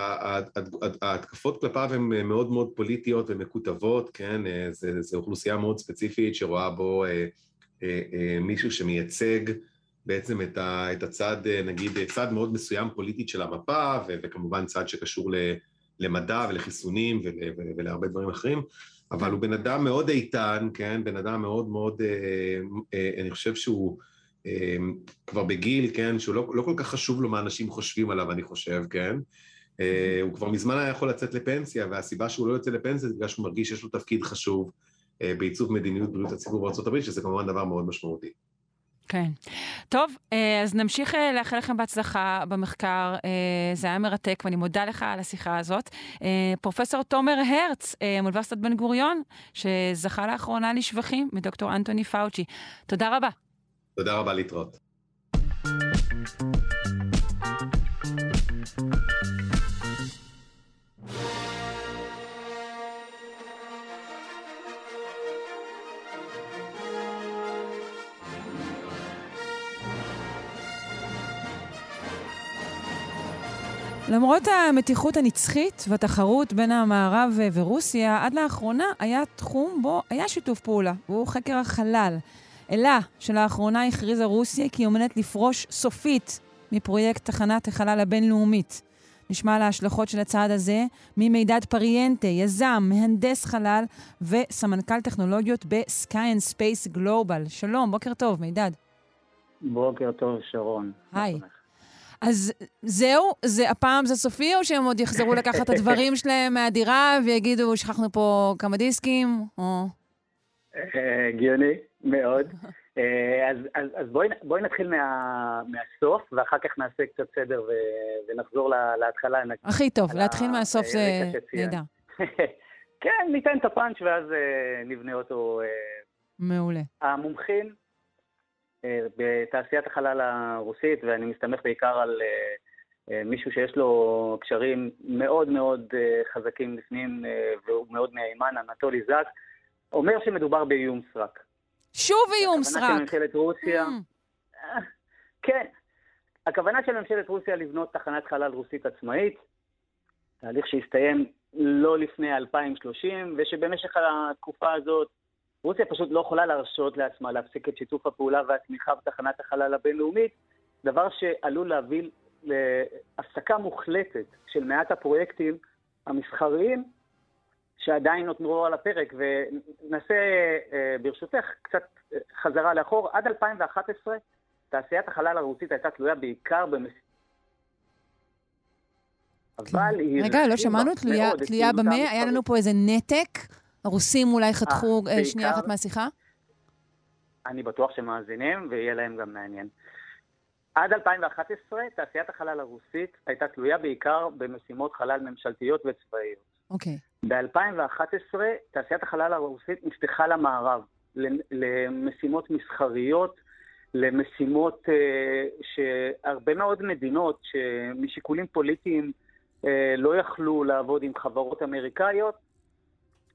ההתקפות כלפיו הן מאוד מאוד פוליטיות ומקוטבות, כן? אה, זו אוכלוסייה מאוד ספציפית שרואה בו אה, אה, מישהו שמייצג בעצם את הצד, נגיד, צד מאוד מסוים פוליטית של המפה, וכמובן צד שקשור למדע ולחיסונים ולהרבה דברים אחרים, אבל הוא בן אדם מאוד איתן, כן? בן אדם מאוד מאוד, אני חושב שהוא... אמ, כבר בגיל, כן, שהוא לא, לא כל כך חשוב לו מה אנשים חושבים עליו, אני חושב, כן? אה, הוא כבר מזמן היה יכול לצאת לפנסיה, והסיבה שהוא לא יוצא לפנסיה זה בגלל שהוא מרגיש שיש לו תפקיד חשוב אה, בעיצוב מדיניות בריאות הציבור בארה"ב, שזה כמובן דבר מאוד משמעותי. כן. טוב, אה, אז נמשיך לאחל לכם בהצלחה במחקר. זה היה מרתק, ואני מודה לך על השיחה הזאת. פרופסור תומר הרץ מאוניברסיטת בן גוריון, שזכה לאחרונה לשבחים מדוקטור אנטוני פאוצ'י. תודה רבה. תודה רבה להתראות. למרות המתיחות הנצחית והתחרות בין המערב ורוסיה, עד לאחרונה היה תחום בו היה שיתוף פעולה, והוא חקר החלל. אלא שלאחרונה הכריזה רוסיה כי היא עומדת לפרוש סופית מפרויקט תחנת החלל הבינלאומית. נשמע על ההשלכות של הצעד הזה ממידד פריאנטה, יזם, מהנדס חלל וסמנכ"ל טכנולוגיות ב-Sky and Space Global. שלום, בוקר טוב, מידד. בוקר טוב, שרון. היי. אז זהו? זה, הפעם זה סופי, או שהם עוד יחזרו לקחת את הדברים שלהם מהדירה ויגידו, שכחנו פה כמה דיסקים? או... אה, הגיוני, מאוד. אה, אז, אז, אז בואי, בואי נתחיל מה, מהסוף, ואחר כך נעשה קצת סדר ו, ונחזור לה, להתחלה. הכי טוב, להתחיל מהסוף זה נהדר. כן, ניתן את הפאנץ' ואז נבנה אותו. מעולה. המומחים אה, בתעשיית החלל הרוסית, ואני מסתמך בעיקר על אה, אה, מישהו שיש לו קשרים מאוד מאוד חזקים לפנים, והוא מאוד מהימן, אנטולי זק, אומר שמדובר באיום סרק. שוב איום סרק. הכוונה של ממשלת רוסיה... Mm. כן. הכוונה של ממשלת רוסיה לבנות תחנת חלל רוסית עצמאית, תהליך שהסתיים לא לפני 2030, ושבמשך התקופה הזאת רוסיה פשוט לא יכולה להרשות לעצמה להפסיק את שיתוף הפעולה והתמיכה בתחנת החלל הבינלאומית, דבר שעלול להביא להפסקה מוחלטת של מעט הפרויקטים המסחריים שעדיין נותרו על הפרק, וננסה אה, ברשותך קצת אה, חזרה לאחור. עד 2011 תעשיית החלל הרוסית הייתה תלויה בעיקר במס... אבל היא... רגע, לא שמענו תלויה במה? היה לנו פה איזה נתק. הרוסים אולי חתכו אה, שנייה אחת מהשיחה? אני בטוח שמאזינים, ויהיה להם גם מעניין. עד 2011, תעשיית החלל הרוסית הייתה תלויה בעיקר במשימות חלל ממשלתיות וצבאיות. אוקיי. Okay. ב-2011, תעשיית החלל הרוסית נפתחה למערב, למשימות מסחריות, למשימות uh, שהרבה מאוד מדינות שמשיקולים פוליטיים uh, לא יכלו לעבוד עם חברות אמריקאיות,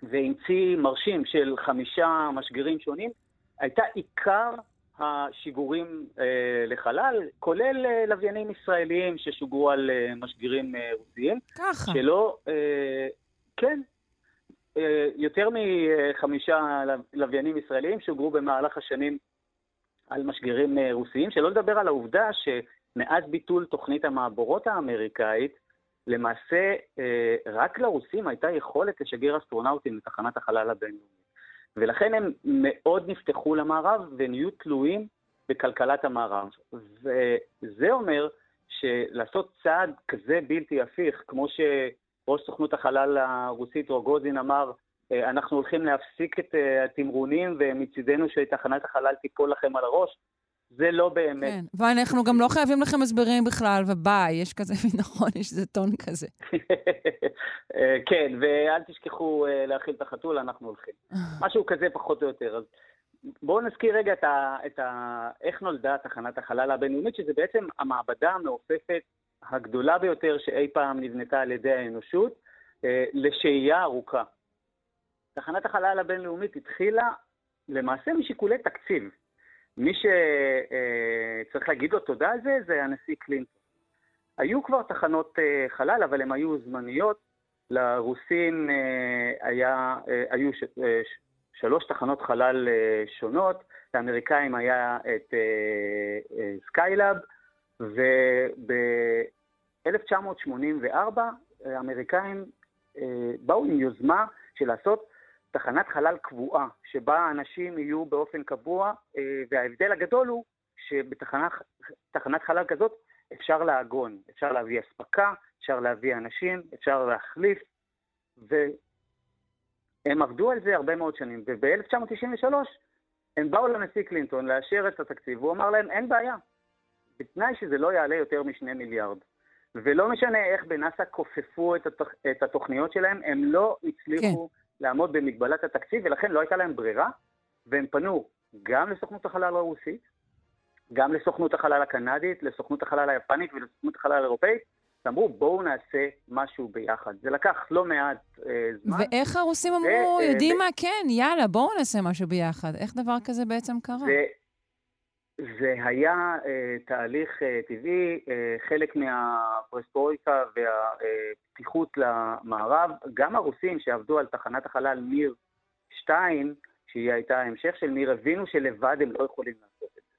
והמציא מרשים של חמישה משגרים שונים, הייתה עיקר השיגורים אה, לחלל, כולל אה, לוויינים ישראליים ששוגרו על אה, משגרים אה, רוסיים. ככה. שלא, אה, כן, אה, יותר מחמישה לוויינים ישראליים שוגרו במהלך השנים על משגרים אה, רוסיים, שלא לדבר על העובדה שמאז ביטול תוכנית המעבורות האמריקאית, למעשה אה, רק לרוסים הייתה יכולת לשגר אסטרונאוטים לתחנת החלל הבינלאומית. ולכן הם מאוד נפתחו למערב ונהיו תלויים בכלכלת המערב. וזה אומר שלעשות צעד כזה בלתי הפיך, כמו שראש סוכנות החלל הרוסית רוגוזין אמר, אה, אנחנו הולכים להפסיק את אה, התמרונים ומצידנו שתחנת החלל תיפול לכם על הראש, זה לא באמת. כן, ואנחנו גם לא חייבים לכם הסברים בכלל, וביי, יש כזה, נכון, יש איזה טון כזה. אה, כן, ואל תשכחו להאכיל את החתול, אנחנו הולכים. משהו כזה פחות או יותר. אז בואו נזכיר רגע את ה, את ה, איך נולדה תחנת החלל הבינלאומית, שזה בעצם המעבדה המעופפת הגדולה ביותר שאי פעם נבנתה על ידי האנושות, אה, לשהייה ארוכה. תחנת החלל הבינלאומית התחילה למעשה משיקולי תקציב. מי שצריך להגיד לו תודה על זה, זה הנשיא קלינטון. היו כבר תחנות אה, חלל, אבל הן היו זמניות. לרוסים אה, היה, אה, היו שלוש תחנות חלל שונות, לאמריקאים היה את Skylab, וב-1984 האמריקאים באו עם יוזמה של לעשות תחנת חלל קבועה, שבה אנשים יהיו באופן קבוע, אה, וההבדל הגדול הוא שבתחנת חלל כזאת אפשר לעגון, אפשר להביא אספקה, אפשר להביא אנשים, אפשר להחליף, והם עבדו על זה הרבה מאוד שנים. וב-1993 הם באו לנשיא קלינטון לאשר את התקציב, והוא אמר להם, אין בעיה, בתנאי שזה לא יעלה יותר משני מיליארד. ולא משנה איך בנאס"א כופפו את, התוכ... את התוכניות שלהם, הם לא הצליחו כן. לעמוד במגבלת התקציב, ולכן לא הייתה להם ברירה, והם פנו גם לסוכנות החלל הרוסית, גם לסוכנות החלל הקנדית, לסוכנות החלל היפנית ולסוכנות החלל האירופאית, ואמרו, בואו נעשה משהו ביחד. זה לקח לא מעט אה, זמן. ואיך הרוסים אמרו, ו- יודעים מה, כן, יאללה, בואו נעשה משהו ביחד. איך דבר כזה בעצם קרה? זה, זה היה אה, תהליך אה, טבעי, אה, חלק מהפרספוריקה והפתיחות למערב. גם הרוסים שעבדו על תחנת החלל מיר 2, שהיא הייתה המשך של מיר, הבינו שלבד הם לא יכולים לעשות את זה.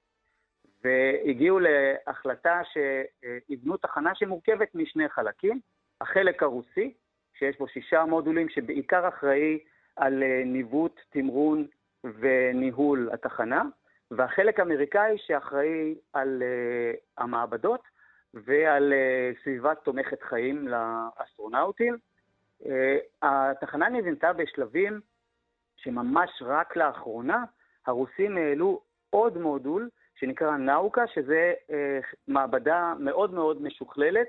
והגיעו להחלטה שיבנו תחנה שמורכבת משני חלקים. החלק הרוסי, שיש בו שישה מודולים, שבעיקר אחראי על אה, ניווט, תמרון וניהול התחנה. והחלק האמריקאי שאחראי על uh, המעבדות ועל סביבה תומכת חיים לאסטרונאוטים. התחנה נבנתה בשלבים שממש רק לאחרונה הרוסים העלו עוד מודול שנקרא נאוקה, שזה מעבדה מאוד מאוד משוכללת,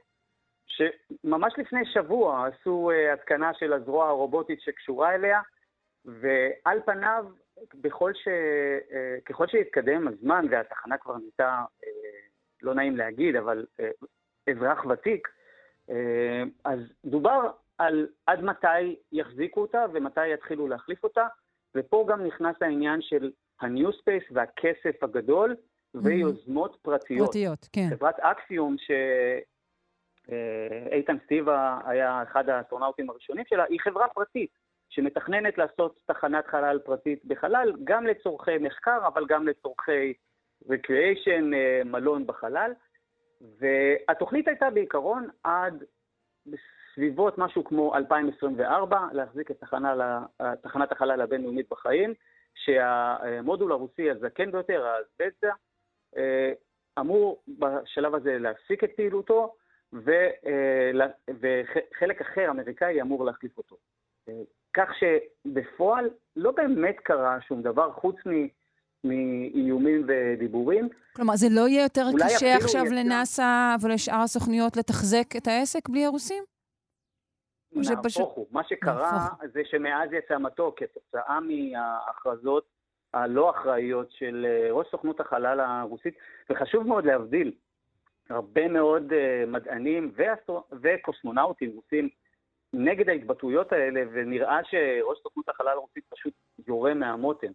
שממש לפני שבוע עשו התקנה של הזרוע הרובוטית שקשורה אליה, ועל פניו, בכל ש... ככל שהתקדם הזמן והתחנה כבר נהייתה, לא נעים להגיד, אבל אזרח ותיק, אז דובר על עד מתי יחזיקו אותה ומתי יתחילו להחליף אותה, ופה גם נכנס העניין של ה-new space והכסף הגדול ויוזמות פרטיות. פרטיות, כן. חברת אקסיום, שאיתן סטיבה היה אחד האסטרונאוטים הראשונים שלה, היא חברה פרטית שמתכננת לעשות תחנת חלל פרטית בחלל, גם לצורכי מחקר, אבל גם לצורכי recreation, מלון בחלל. והתוכנית הייתה בעיקרון עד בסביבות משהו כמו 2024, להחזיק את תחנה, תחנת החלל הבינלאומית בחיים, שהמודול הרוסי הזקן ביותר, האסבסטה, אמור בשלב הזה להפסיק את פעילותו, וחלק אחר, אמריקאי, אמור להחליף אותו. כך שבפועל לא באמת קרה שום דבר חוץ מאיומים ודיבורים. כלומר, זה לא יהיה יותר קשה עכשיו לנאסא ולשאר הסוכניות לתחזק את העסק בלי הרוסים? נהפוך הוא. מה שקרה זה שמאז יצא מתוק כתוצאה מההכרזות הלא אחראיות של ראש סוכנות החלל הרוסית, וחשוב מאוד להבדיל, הרבה מאוד מדענים וקוסמונאוטים רוסים נגד ההתבטאויות האלה, ונראה שראש סוכנות החלל הרוסית פשוט יורה מהמותן.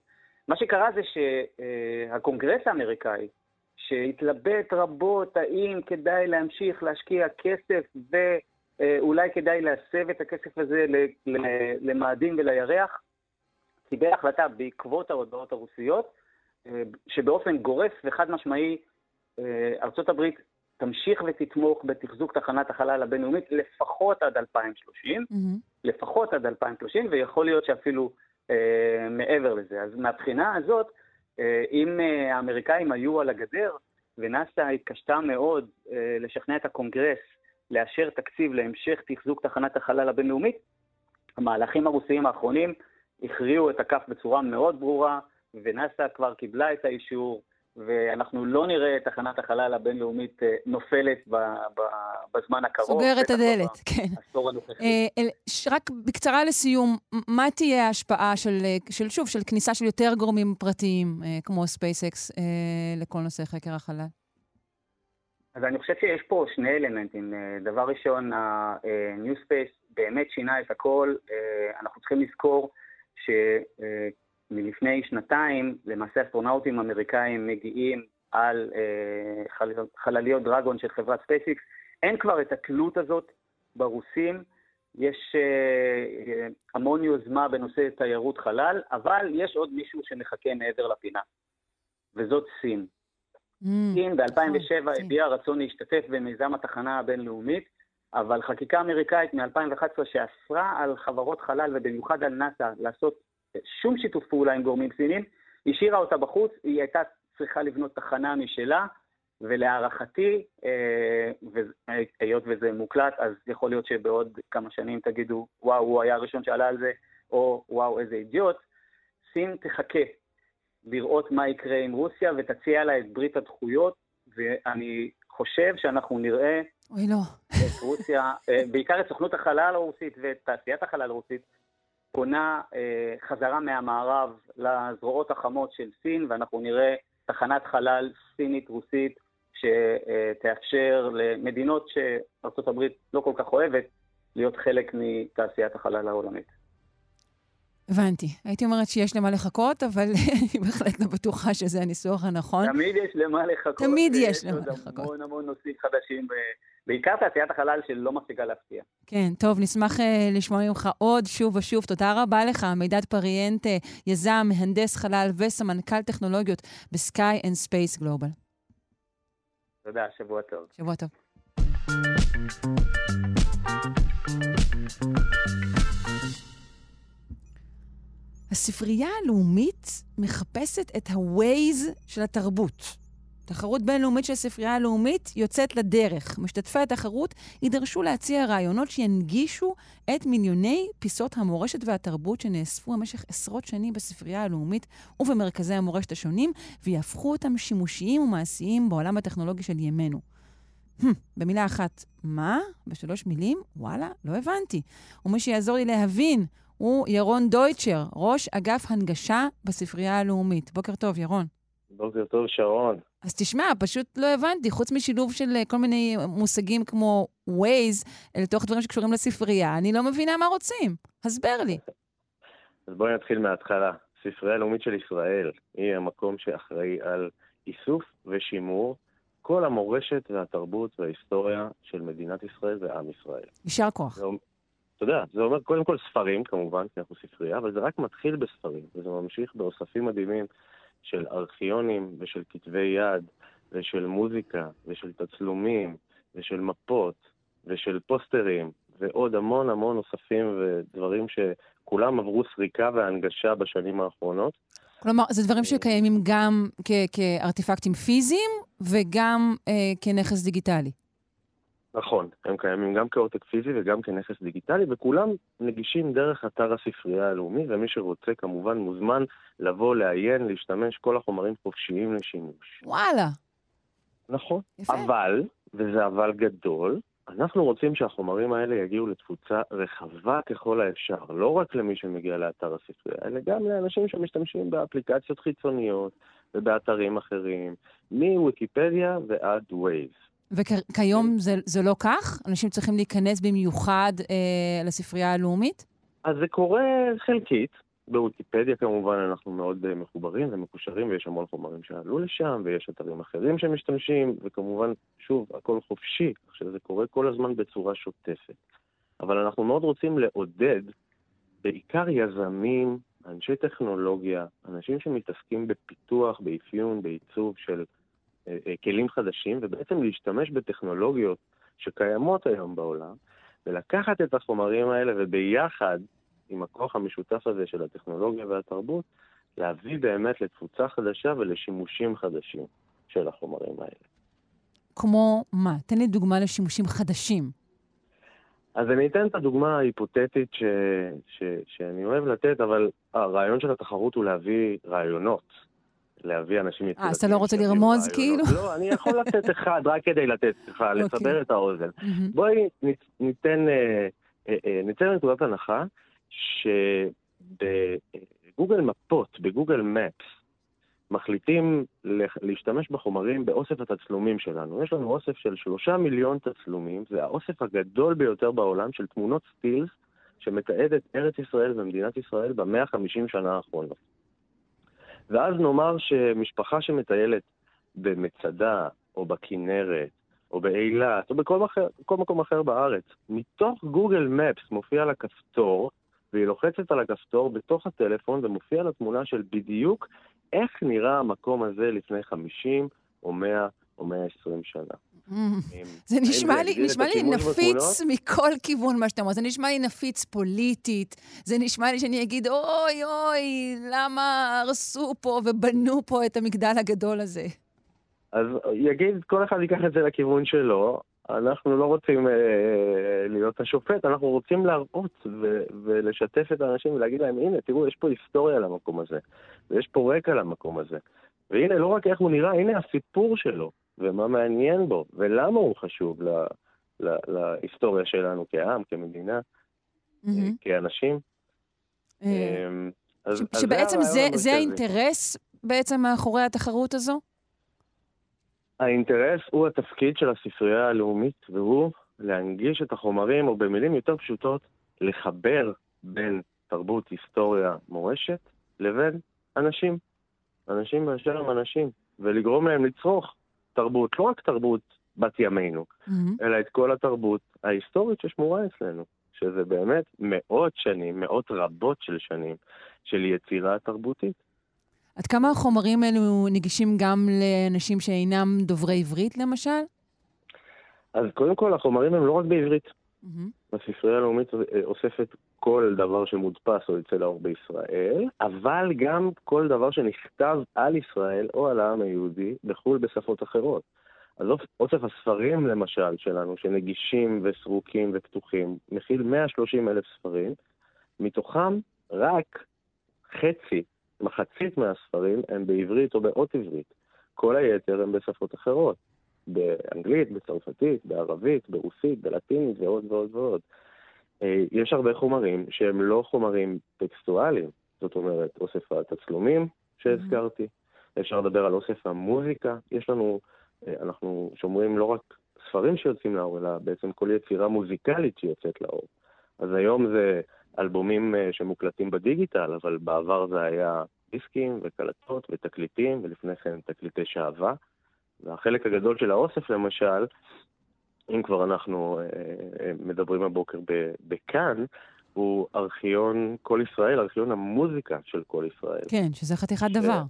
מה שקרה זה שהקונגרס האמריקאי, שהתלבט רבות האם כדאי להמשיך להשקיע כסף ואולי כדאי להסב את הכסף הזה למאדים ולירח, קיבל החלטה בעקבות ההודעות הרוסיות, שבאופן גורף וחד משמעי ארצות הברית תמשיך ותתמוך בתחזוק תחנת החלל הבינלאומית לפחות עד 2030, mm-hmm. לפחות עד 2030, ויכול להיות שאפילו אה, מעבר לזה. אז מהבחינה הזאת, אה, אם אה, האמריקאים היו על הגדר, ונאס"א התקשתה מאוד אה, לשכנע את הקונגרס לאשר תקציב להמשך תחזוק תחנת החלל הבינלאומית, המהלכים הרוסיים האחרונים הכריעו את הכף בצורה מאוד ברורה, ונאס"א כבר קיבלה את האישור, ואנחנו לא נראה את תחנת החלל הבינלאומית אה, נופלת ב, ב, בזמן הקרוב. סוגר את הדלת, כן. עשור הנוכחי. אה, רק בקצרה לסיום, מה תהיה ההשפעה של, אה, של, שוב, של כניסה של יותר גורמים פרטיים, כמו SpaceX, לכל נושא חקר החלל? אז אני חושב שיש פה שני אלמנטים. דבר ראשון, ה-New Space באמת שינה את הכל. אנחנו צריכים לזכור ש... מלפני שנתיים, למעשה אסטרונאוטים אמריקאים מגיעים על אה, חל... חלליות Dragon של חברת SpaceX. אין כבר את התלות הזאת ברוסים. יש אה, המון יוזמה בנושא תיירות חלל, אבל יש עוד מישהו שמחכה מעבר לפינה, וזאת סין. Mm, סין ב-2007 נכון, הביעה רצון להשתתף במיזם התחנה הבינלאומית, אבל חקיקה אמריקאית מ-2011 שאסרה על חברות חלל, ובמיוחד על נאס"א, לעשות שום שיתוף פעולה עם גורמים סינים, השאירה אותה בחוץ, היא הייתה צריכה לבנות תחנה משלה, ולהערכתי, אה, היות וזה מוקלט, אז יכול להיות שבעוד כמה שנים תגידו, וואו, הוא היה הראשון שעלה על זה, או וואו, איזה אידיוט. סין תחכה לראות מה יקרה עם רוסיה ותציע לה את ברית הדחויות, ואני חושב שאנחנו נראה אוי לא. את רוסיה, אה, בעיקר את סוכנות החלל הרוסית ואת תעשיית החלל הרוסית, פונה אה, חזרה מהמערב לזרועות החמות של סין, ואנחנו נראה תחנת חלל סינית-רוסית שתאפשר למדינות שארה"ב לא כל כך אוהבת להיות חלק מתעשיית החלל העולמית. הבנתי. הייתי אומרת שיש למה לחכות, אבל אני בהחלט לא בטוחה שזה הניסוח הנכון. תמיד יש למה לחכות. תמיד יש למה לחכות. יש עוד המון המון נושאים חדשים בעיקר תעשיית החלל שלא מפסיקה להפתיע. כן, טוב, נשמח uh, לשמוע ממך עוד שוב ושוב. תודה רבה לך, מידד פריאנטה, יזם, מהנדס חלל וסמנכ"ל טכנולוגיות ב Sky and Space Global. תודה, שבוע טוב. שבוע טוב. הספרייה הלאומית מחפשת את ה-Waze של התרבות. תחרות בינלאומית של הספרייה הלאומית יוצאת לדרך. משתתפי התחרות יידרשו להציע רעיונות שינגישו את מיליוני פיסות המורשת והתרבות שנאספו במשך עשרות שנים בספרייה הלאומית ובמרכזי המורשת השונים, ויהפכו אותם שימושיים ומעשיים בעולם הטכנולוגי של ימינו. Hmm, במילה אחת, מה? בשלוש מילים? וואלה, לא הבנתי. ומי שיעזור לי להבין הוא ירון דויטשר, ראש אגף הנגשה בספרייה הלאומית. בוקר טוב, ירון. בוקר טוב, שרון. אז תשמע, פשוט לא הבנתי, חוץ משילוב של אה, כל מיני מושגים כמו Waze, לתוך דברים שקשורים לספרייה, אני לא מבינה מה רוצים. הסבר לי. אז בואי נתחיל מההתחלה. ספרייה הלאומית של ישראל היא המקום שאחראי על איסוף ושימור כל המורשת והתרבות וההיסטוריה של מדינת ישראל ועם ישראל. יישר כוח. אתה יודע, זה אומר קודם כל ספרים, כמובן, כי אנחנו ספרייה, אבל זה רק מתחיל בספרים, וזה ממשיך באוספים מדהימים של ארכיונים ושל כתבי יד ושל מוזיקה ושל תצלומים ושל מפות ושל פוסטרים ועוד המון המון אוספים ודברים שכולם עברו סריקה והנגשה בשנים האחרונות. כלומר, זה דברים שקיימים גם כ- כארטיפקטים פיזיים וגם אה, כנכס דיגיטלי. נכון, הם קיימים גם כעותק פיזי וגם כנכס דיגיטלי, וכולם נגישים דרך אתר הספרייה הלאומי, ומי שרוצה כמובן מוזמן לבוא, לעיין, להשתמש, כל החומרים חופשיים לשימוש. וואלה. נכון. יפה. אבל, וזה אבל גדול, אנחנו רוצים שהחומרים האלה יגיעו לתפוצה רחבה ככל האפשר, לא רק למי שמגיע לאתר הספרייה, אלא גם לאנשים שמשתמשים באפליקציות חיצוניות ובאתרים אחרים, מוויקיפדיה ועד ווייז. וכיום זה, זה לא כך? אנשים צריכים להיכנס במיוחד אה, לספרייה הלאומית? אז זה קורה חלקית. בוויקיפדיה כמובן אנחנו מאוד uh, מחוברים ומקושרים ויש המון חומרים שעלו לשם ויש אתרים אחרים שמשתמשים וכמובן, שוב, הכל חופשי, עכשיו זה קורה כל הזמן בצורה שוטפת. אבל אנחנו מאוד רוצים לעודד בעיקר יזמים, אנשי טכנולוגיה, אנשים שמתעסקים בפיתוח, באפיון, בעיצוב של כלים חדשים ובעצם להשתמש בטכנולוגיות שקיימות היום בעולם ולקחת את החומרים האלה וביחד עם הכוח המשותף הזה של הטכנולוגיה והתרבות, להביא באמת לתפוצה חדשה ולשימושים חדשים של החומרים האלה. כמו מה? תן לי דוגמה לשימושים חדשים. אז אני אתן את הדוגמה ההיפותטית ש, ש, שאני אוהב לתת, אבל הרעיון של התחרות הוא להביא רעיונות. להביא אנשים יצירתיים. אה, אז אתה לא רוצה לרמוז כאילו? לא, אני יכול לתת אחד, רק כדי לתת, סליחה, אוקיי. לסבר את האוזן. בואי ניתן, אה, אה, ניתן נקודת הנחה שבגוגל מפות, בגוגל מפס, מחליטים להשתמש בחומרים באוסף התצלומים שלנו. יש לנו אוסף של שלושה מיליון תצלומים, זה האוסף הגדול ביותר בעולם של תמונות סטילס שמתעד את ארץ ישראל ומדינת ישראל במאה החמישים שנה האחרונות. ואז נאמר שמשפחה שמטיילת במצדה, או בכנרת, או באילת, או בכל אחר, מקום אחר בארץ, מתוך גוגל מפס מופיע לה כפתור והיא לוחצת על הכפתור בתוך הטלפון ומופיע לה תמונה של בדיוק איך נראה המקום הזה לפני 50 או 100 או 120 שנה. Mm. זה נשמע לי, נשמע לי נפיץ מכל כיוון מה שאתה אומר. זה נשמע לי נפיץ פוליטית, זה נשמע לי שאני אגיד, אוי אוי, למה הרסו פה ובנו פה את המגדל הגדול הזה? אז יגיד, כל אחד ייקח את זה לכיוון שלו, אנחנו לא רוצים אה, להיות השופט, אנחנו רוצים להראות ו- ולשתף את האנשים ולהגיד להם, הנה, תראו, יש פה היסטוריה למקום הזה, ויש פה רקע למקום הזה. והנה, לא רק איך הוא נראה, הנה הסיפור שלו, ומה מעניין בו, ולמה הוא חשוב לה, לה, להיסטוריה שלנו כעם, כמדינה, mm-hmm. כאנשים. Mm-hmm. אז, ש- אז שבעצם זה, זה האינטרס בעצם מאחורי התחרות הזו? האינטרס הוא התפקיד של הספרייה הלאומית, והוא להנגיש את החומרים, או במילים יותר פשוטות, לחבר בין תרבות, היסטוריה, מורשת, לבין אנשים. אנשים באשר הם אנשים, ולגרום להם לצרוך תרבות, לא רק תרבות בת ימינו, mm-hmm. אלא את כל התרבות ההיסטורית ששמורה אצלנו, שזה באמת מאות שנים, מאות רבות של שנים של יצירה תרבותית. עד כמה החומרים האלו נגישים גם לאנשים שאינם דוברי עברית, למשל? אז קודם כל, החומרים הם לא רק בעברית. Mm-hmm. הספרייה הלאומית אה, אוספת כל דבר שמודפס או יוצא לאור בישראל, אבל גם כל דבר שנכתב על ישראל או על העם היהודי בחו"ל בשפות אחרות. אז אוסף הספרים, למשל, שלנו, שנגישים וסרוקים ופתוחים, מכיל 130 אלף ספרים, מתוכם רק חצי, מחצית מהספרים הם בעברית או באות עברית. כל היתר הם בשפות אחרות. באנגלית, בצרפתית, בערבית, ברוסית, בלטינית ועוד ועוד ועוד. אה, יש הרבה חומרים שהם לא חומרים טקסטואליים, זאת אומרת, אוסף התצלומים שהזכרתי, אפשר לדבר על אוסף המוזיקה, יש לנו, אה, אנחנו שומרים לא רק ספרים שיוצאים לאור, אלא בעצם כל יצירה מוזיקלית שיוצאת לאור. אז היום זה אלבומים אה, שמוקלטים בדיגיטל, אבל בעבר זה היה דיסקים וקלטות ותקליטים, ולפני כן תקליטי שעווה. והחלק הגדול של האוסף, למשל, אם כבר אנחנו אה, אה, מדברים הבוקר בכאן, הוא ארכיון כל ישראל, ארכיון המוזיקה של כל ישראל. כן, שזה חתיכת ש... דבר.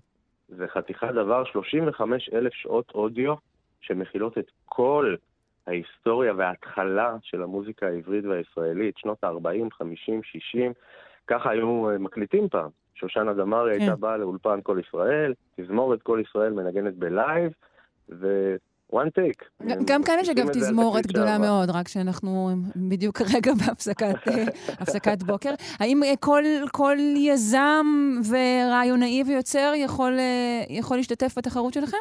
זה חתיכת דבר, 35 אלף שעות אודיו שמכילות את כל ההיסטוריה וההתחלה של המוזיקה העברית והישראלית, שנות ה-40, 50, 60. ככה היו אה, מקליטים פעם. שושנה דמארי כן. הייתה באה לאולפן כל ישראל, תזמורת כל ישראל מנגנת בלייב, ו... one take. גם כאן יש אגב תזמורת גדולה מאוד, רק שאנחנו בדיוק כרגע בהפסקת בוקר. האם אה, כל, כל יזם ורעיונאי ויוצר יכול, אה, יכול להשתתף בתחרות שלכם?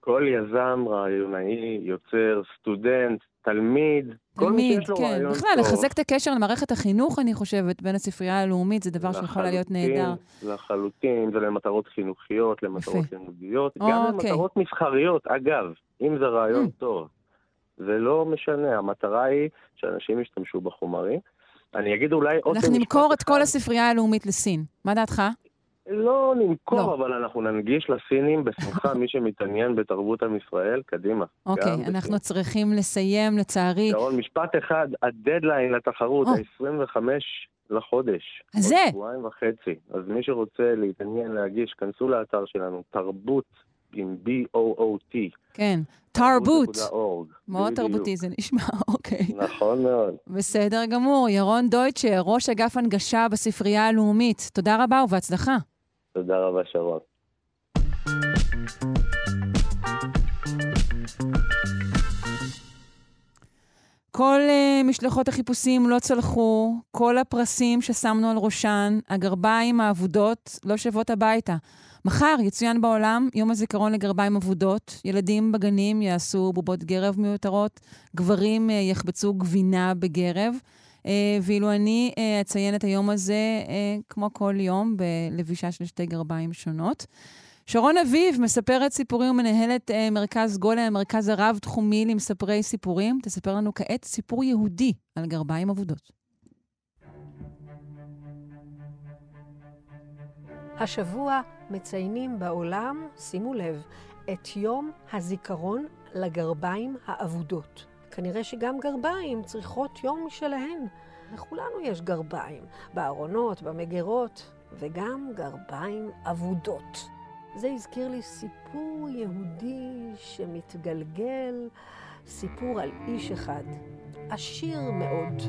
כל יזם, רעיונאי, יוצר, סטודנט, תלמיד, כל מי שיש לו כן. רעיון בכלל, טוב. לחזק את הקשר למערכת החינוך, אני חושבת, בין הספרייה הלאומית, זה דבר שיכול להיות נהדר. לחלוטין, זה למטרות חינוכיות, למטרות לימודיות, גם אוקיי. למטרות מסחריות. אגב, אם זה רעיון mm. טוב, זה לא משנה, המטרה היא שאנשים ישתמשו בחומרים. אני אגיד אולי עוד... אנחנו נמכור את כל הספרייה הלאומית לסין. מה דעתך? לא נמכור, לא. אבל אנחנו ננגיש לסינים בשמחה, מי שמתעניין בתרבות עם ישראל, קדימה. אוקיי, אנחנו בסין. צריכים לסיים, לצערי. שרון, משפט אחד, הדדליין לתחרות, ה-25 לחודש. זה. עוד שבועיים וחצי. אז מי שרוצה להתעניין, להגיש, כנסו לאתר שלנו, תרבות עם B-O-O-T. כן, תרבות. מאוד תרבותי זה נשמע, אוקיי. נכון מאוד. בסדר גמור. ירון דויטשר, ראש אגף הנגשה בספרייה הלאומית. תודה רבה ובהצלחה. תודה רבה, שרון. כל uh, משלחות החיפושים לא צלחו, כל הפרסים ששמנו על ראשן, הגרביים האבודות לא שבות הביתה. מחר יצוין בעולם יום הזיכרון לגרביים אבודות. ילדים בגנים יעשו בובות גרב מיותרות, גברים uh, יחבצו גבינה בגרב. אה, ואילו אני אה, אציין את היום הזה, אה, כמו כל יום, בלבישה של שתי גרביים שונות. שרון אביב מספרת סיפורים ומנהלת אה, מרכז גולם, המרכז הרב-תחומי למספרי סיפורים. תספר לנו כעת סיפור יהודי על גרביים אבודות. השבוע מציינים בעולם, שימו לב, את יום הזיכרון לגרביים האבודות. כנראה שגם גרביים צריכות יום משלהן. לכולנו יש גרביים, בארונות, במגירות, וגם גרביים אבודות. זה הזכיר לי סיפור יהודי שמתגלגל, סיפור על איש אחד, עשיר מאוד.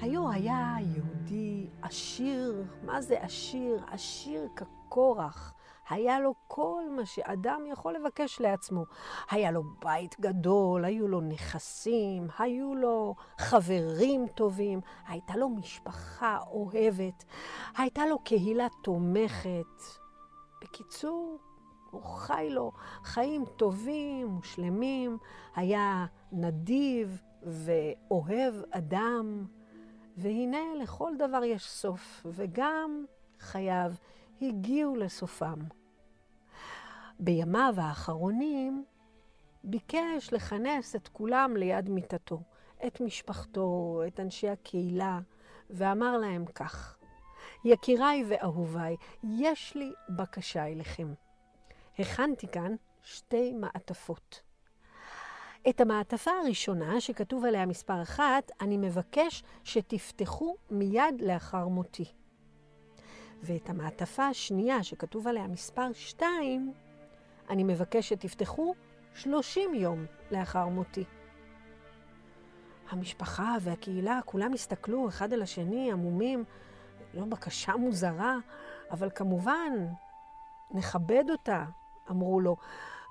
היו היה יהודי עשיר, מה זה עשיר? עשיר כקורח. היה לו כל מה שאדם יכול לבקש לעצמו. היה לו בית גדול, היו לו נכסים, היו לו חברים טובים, הייתה לו משפחה אוהבת, הייתה לו קהילה תומכת. בקיצור, הוא חי לו חיים טובים ושלמים, היה נדיב ואוהב אדם, והנה לכל דבר יש סוף, וגם חייו הגיעו לסופם. בימיו האחרונים ביקש לכנס את כולם ליד מיטתו, את משפחתו, את אנשי הקהילה, ואמר להם כך: יקיריי ואהוביי, יש לי בקשה אליכם. הכנתי כאן שתי מעטפות. את המעטפה הראשונה, שכתוב עליה מספר אחת, אני מבקש שתפתחו מיד לאחר מותי. ואת המעטפה השנייה, שכתוב עליה מספר שתיים, אני מבקש שתפתחו 30 יום לאחר מותי. המשפחה והקהילה, כולם הסתכלו אחד על השני, עמומים, לא בקשה מוזרה, אבל כמובן, נכבד אותה, אמרו לו,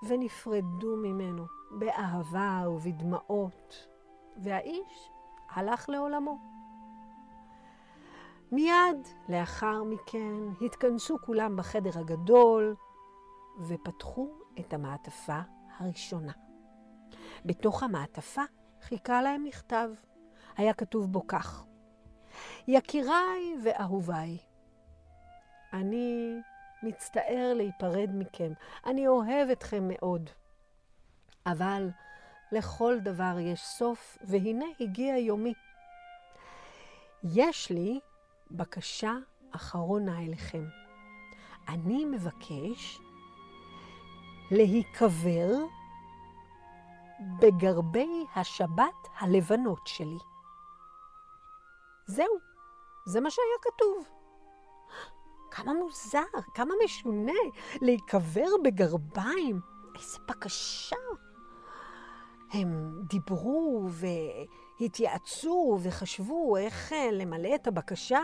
ונפרדו ממנו באהבה ובדמעות, והאיש הלך לעולמו. מיד לאחר מכן התכנסו כולם בחדר הגדול ופתחו את המעטפה הראשונה. בתוך המעטפה חיכה להם מכתב. היה כתוב בו כך: יקיריי ואהוביי, אני מצטער להיפרד מכם, אני אוהב אתכם מאוד. אבל לכל דבר יש סוף, והנה הגיע יומי. יש לי בקשה אחרונה אליכם. אני מבקש להיקבר בגרבי השבת הלבנות שלי. זהו, זה מה שהיה כתוב. כמה מוזר, כמה משונה להיקבר בגרביים. איזה בקשה. הם דיברו והתייעצו וחשבו איך אה, למלא את הבקשה.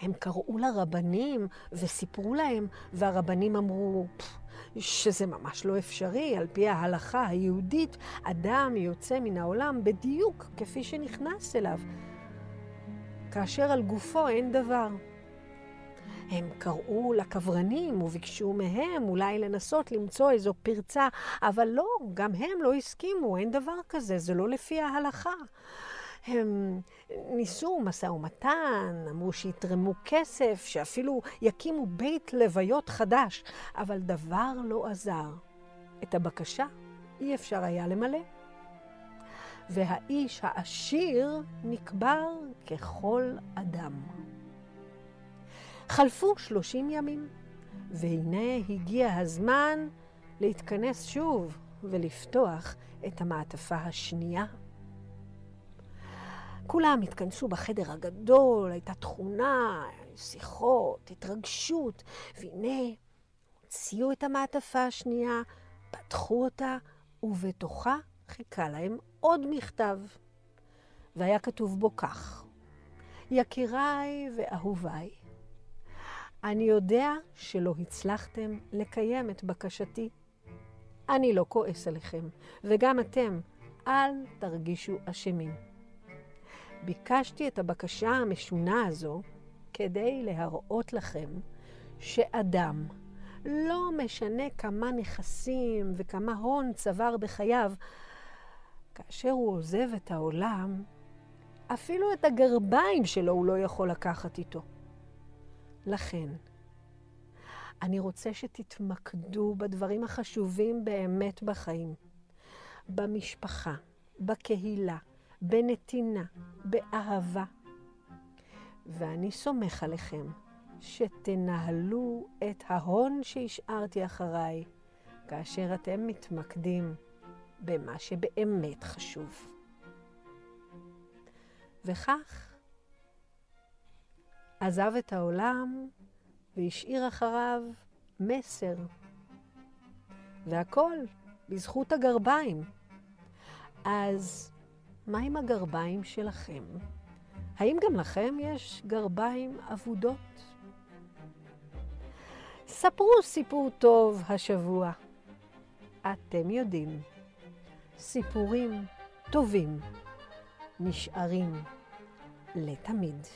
הם קראו לרבנים וסיפרו להם, והרבנים אמרו שזה ממש לא אפשרי. על פי ההלכה היהודית, אדם יוצא מן העולם בדיוק כפי שנכנס אליו, כאשר על גופו אין דבר. הם קראו לקברנים וביקשו מהם אולי לנסות למצוא איזו פרצה, אבל לא, גם הם לא הסכימו, אין דבר כזה, זה לא לפי ההלכה. הם ניסו משא ומתן, אמרו שיתרמו כסף, שאפילו יקימו בית לוויות חדש, אבל דבר לא עזר. את הבקשה אי אפשר היה למלא. והאיש העשיר נקבר ככל אדם. חלפו שלושים ימים, והנה הגיע הזמן להתכנס שוב ולפתוח את המעטפה השנייה. כולם התכנסו בחדר הגדול, הייתה תכונה, שיחות, התרגשות, והנה הוציאו את המעטפה השנייה, פתחו אותה, ובתוכה חיכה להם עוד מכתב. והיה כתוב בו כך: יקיריי ואהוביי, אני יודע שלא הצלחתם לקיים את בקשתי. אני לא כועס עליכם, וגם אתם, אל תרגישו אשמים. ביקשתי את הבקשה המשונה הזו כדי להראות לכם שאדם, לא משנה כמה נכסים וכמה הון צבר בחייו, כאשר הוא עוזב את העולם, אפילו את הגרביים שלו הוא לא יכול לקחת איתו. לכן, אני רוצה שתתמקדו בדברים החשובים באמת בחיים, במשפחה, בקהילה, בנתינה, באהבה. ואני סומך עליכם שתנהלו את ההון שהשארתי אחריי כאשר אתם מתמקדים במה שבאמת חשוב. וכך עזב את העולם והשאיר אחריו מסר. והכל בזכות הגרביים. אז מה עם הגרביים שלכם? האם גם לכם יש גרביים אבודות? ספרו סיפור טוב השבוע. אתם יודעים, סיפורים טובים נשארים לתמיד.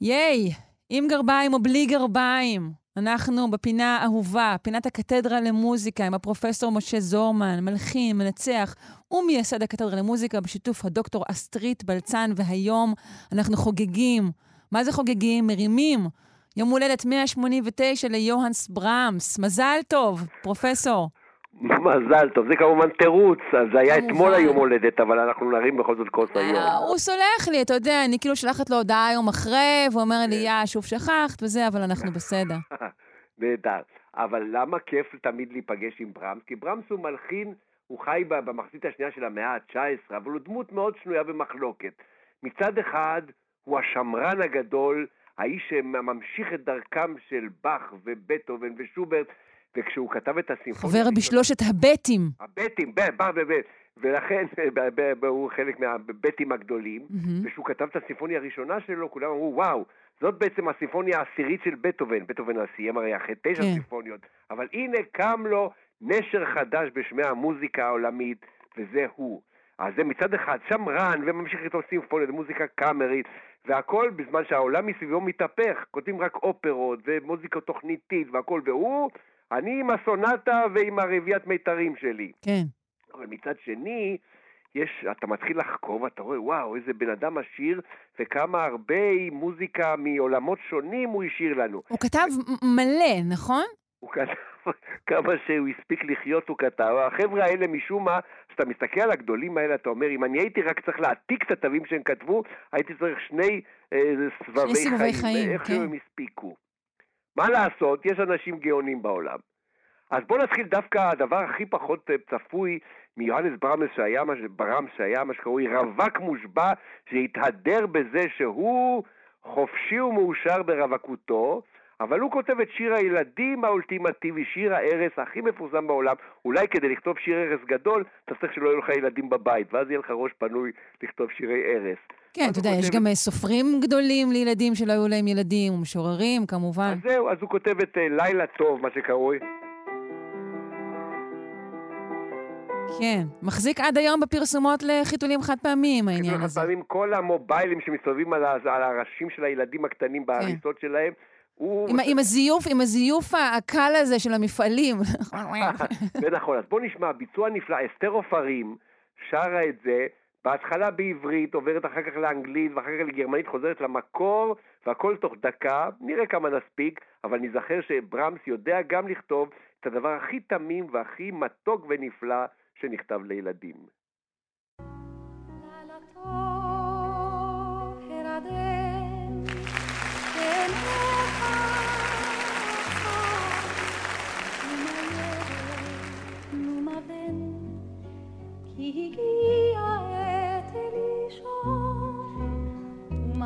ייי, עם גרביים או בלי גרביים. אנחנו בפינה האהובה, פינת הקתדרה למוזיקה, עם הפרופסור משה זורמן, מלחין, מנצח ומייסד הקתדרה למוזיקה, בשיתוף הדוקטור אסטרית בלצן, והיום אנחנו חוגגים. מה זה חוגגים? מרימים. יום הולדת 189 ליוהנס ברמס. מזל טוב, פרופסור. מזל טוב, זה כמובן תירוץ, אז זה היה אתמול היום הולדת, אבל אנחנו נרים בכל זאת כוס היום. אה, הוא סולח לי, אתה יודע, אני כאילו שלחת לו הודעה יום אחרי, ואומר לי, כן. יא, שוב שכחת וזה, אבל אנחנו בסדר. נהדר. אבל למה כיף תמיד להיפגש עם ברמס? כי ברמס הוא מלחין, הוא חי במחצית השנייה של המאה ה-19, אבל הוא דמות מאוד שנויה במחלוקת. מצד אחד, הוא השמרן הגדול, האיש שממשיך את דרכם של באך ובטהובן ושוברט, וכשהוא כתב את הסימפוניה... חבר בשלושת הבטים. הבטים, ב, ב, ב, ב, ולכן הוא חלק מהבטים הגדולים. וכשהוא כתב את הסימפוניה הראשונה שלו, כולם אמרו, וואו, זאת בעצם הסימפוניה העשירית של בטהובן. בטהובן סיים הרי אחרי תשע כן. סימפוניות, אבל הנה קם לו נשר חדש בשמי המוזיקה העולמית, וזה הוא. אז זה מצד אחד, שם רן וממשיך איתו סימפוניות ומוזיקה קאמרית, והכל בזמן שהעולם מסביבו מתהפך, כותבים רק אופרות ומוזיקה תוכניתית והכל, והוא, אני עם הסונטה ועם הרביעיית מיתרים שלי. כן. אבל מצד שני, יש, אתה מתחיל לחקור ואתה רואה, וואו, איזה בן אדם עשיר, וכמה הרבה מוזיקה מעולמות שונים הוא השאיר לנו. הוא כתב מלא, נכון? הוא כתב, כמה שהוא הספיק לחיות הוא כתב. החבר'ה האלה משום מה, כשאתה מסתכל על הגדולים האלה, אתה אומר, אם אני הייתי רק צריך להעתיק את התווים שהם כתבו, הייתי צריך שני אה, סבבי סיבובי חיים, חיים, ואיך כן. שהם הספיקו. מה לעשות, יש אנשים גאונים בעולם. אז בואו נתחיל דווקא, הדבר הכי פחות אה, צפוי מיוהנס ברמס שהיה, ברמס שהיה מה שקרוי רווק מושבע, שהתהדר בזה שהוא חופשי ומאושר ברווקותו, אבל הוא כותב את שיר הילדים האולטימטיבי, שיר הערש הכי מפורסם בעולם. אולי כדי לכתוב שיר ערש גדול, אתה צריך שלא יהיו לך ילדים בבית, ואז יהיה לך ראש פנוי לכתוב שירי ערש. כן, אתה יודע, יש גם אה, סופרים גדולים לילדים שלא היו להם ילדים, ומשוררים, כמובן. אז זהו, אז הוא כותב את אה, לילה טוב, מה שקרוי. כן. מחזיק עד היום בפרסומות לחיתולים חד פעמיים, העניין חד הזה. פעמים כל המוביילים שמסתובבים על, על הראשים של הילדים הקטנים בהריסות שלהם, הוא... עם עם הזיוף, עם הזיוף הקל הזה של המפעלים. זה נכון, אז בוא נשמע, ביצוע נפלא, אסתר עופרים שרה את זה, בהתחלה בעברית, עוברת אחר כך לאנגלית, ואחר כך לגרמנית, חוזרת למקור, והכל תוך דקה, נראה כמה נספיק, אבל נזכר שברמס יודע גם לכתוב את הדבר הכי תמים והכי מתוק ונפלא שנכתב לילדים. כי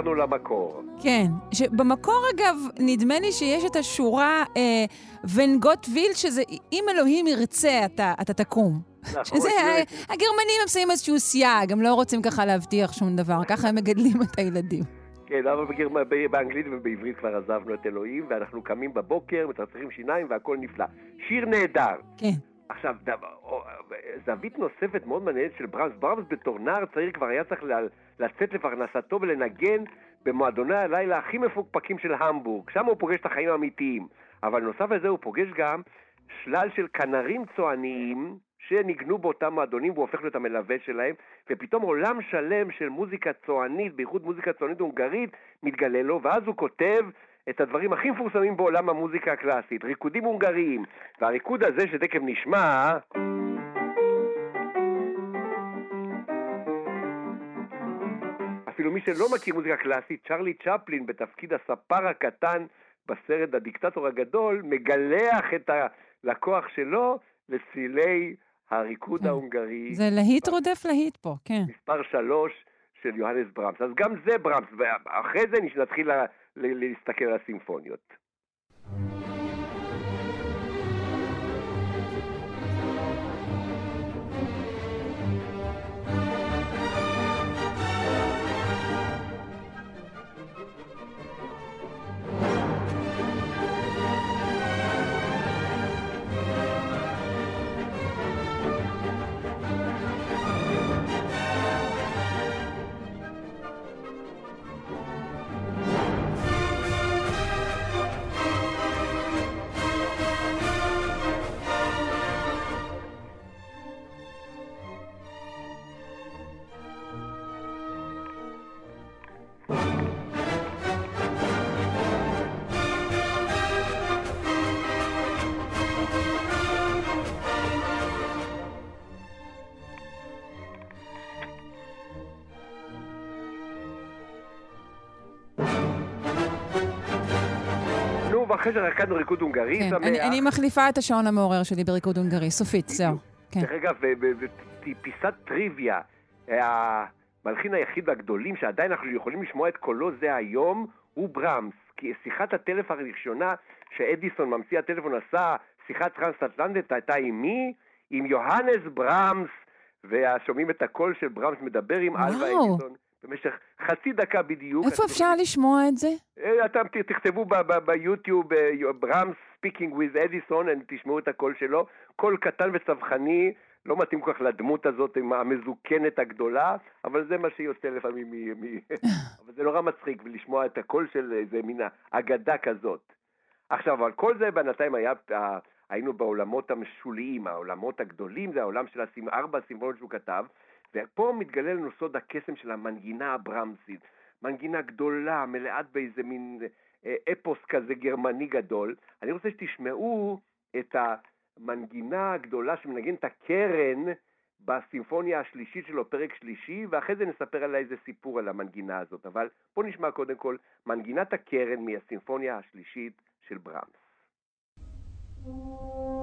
חזרנו למקור. כן, שבמקור אגב, נדמה לי שיש את השורה אה, ון גוט וילד, שזה אם אלוהים ירצה, אתה, אתה תקום. נכון, שזה, הגרמנים הם שמים איזשהו סייג, הם לא רוצים ככה להבטיח שום דבר, ככה הם מגדלים את הילדים. כן, אבל בגרמ... ב- באנגלית ובעברית כבר עזבנו את אלוהים, ואנחנו קמים בבוקר, מצחצחים שיניים והכל נפלא. שיר נהדר. כן. עכשיו, זווית נוספת מאוד מעניינת של ברמס. ברמס בתור נער צעיר כבר היה צריך לצאת לפרנסתו ולנגן במועדוני הלילה הכי מפוקפקים של המבורג. שם הוא פוגש את החיים האמיתיים. אבל נוסף לזה הוא פוגש גם שלל של כנרים צועניים שניגנו באותם מועדונים והוא הופך להיות המלווה שלהם, ופתאום עולם שלם של מוזיקה צוענית, בייחוד מוזיקה צוענית הונגרית, מתגלה לו, ואז הוא כותב את הדברים הכי מפורסמים בעולם המוזיקה הקלאסית, ריקודים הונגריים. והריקוד הזה שתכף נשמע... אפילו מי שלא מכיר מוזיקה קלאסית, צ'רלי צ'פלין בתפקיד הספר הקטן בסרט הדיקטטור הגדול, מגלח את הלקוח שלו לצלילי הריקוד ההונגרי. זה להיט רודף להיט פה, כן. מספר שלוש של יוהנס ברמס. אז גם זה ברמס, ואחרי זה נתחיל להסתכל על הסימפוניות. אחרי שרקדנו ריקוד הונגרי כן, שמח. אני, אני מחליפה את השעון המעורר שלי בריקוד הונגרי, סופית, זהו. כן. דרך אגב, פיסת טריוויה, המלחין היחיד והגדולים שעדיין אנחנו יכולים לשמוע את קולו זה היום, הוא ברמס. כי שיחת הטלפון הראשונה שאדיסון, ממציא הטלפון, עשה, שיחת טרנס-אטלנטית, הייתה עם מי? עם יוהנס ברמס, ושומעים את הקול של ברמס מדבר עם אלווה. אדיסון במשך חצי דקה בדיוק. איפה אפשר לשמוע את זה? אה, אתם תכתבו ביוטיוב אה, Brahms speaking with Edison, תשמעו את הקול שלו. קול קטן וצווחני, לא מתאים כל כך לדמות הזאת עם המזוקנת הגדולה, אבל זה מה שיוצא לפעמים מ... אבל זה נורא מצחיק לשמוע את הקול של איזה מין אגדה כזאת. עכשיו, אבל כל זה בינתיים היה, אה, היינו בעולמות המשוליים, העולמות הגדולים, זה העולם של ארבע הסימפוניות שהוא כתב, ופה מתגלה לנו סוד הקסם של המנגינה הברמסית. מנגינה גדולה, מלאת באיזה מין אה, אפוס כזה גרמני גדול. אני רוצה שתשמעו את המנגינה הגדולה שמנגן את הקרן בסימפוניה השלישית שלו, פרק שלישי, ואחרי זה נספר עליה איזה סיפור על המנגינה הזאת. אבל בואו נשמע קודם כל מנגינת הקרן מהסימפוניה השלישית של ברמס. אפשר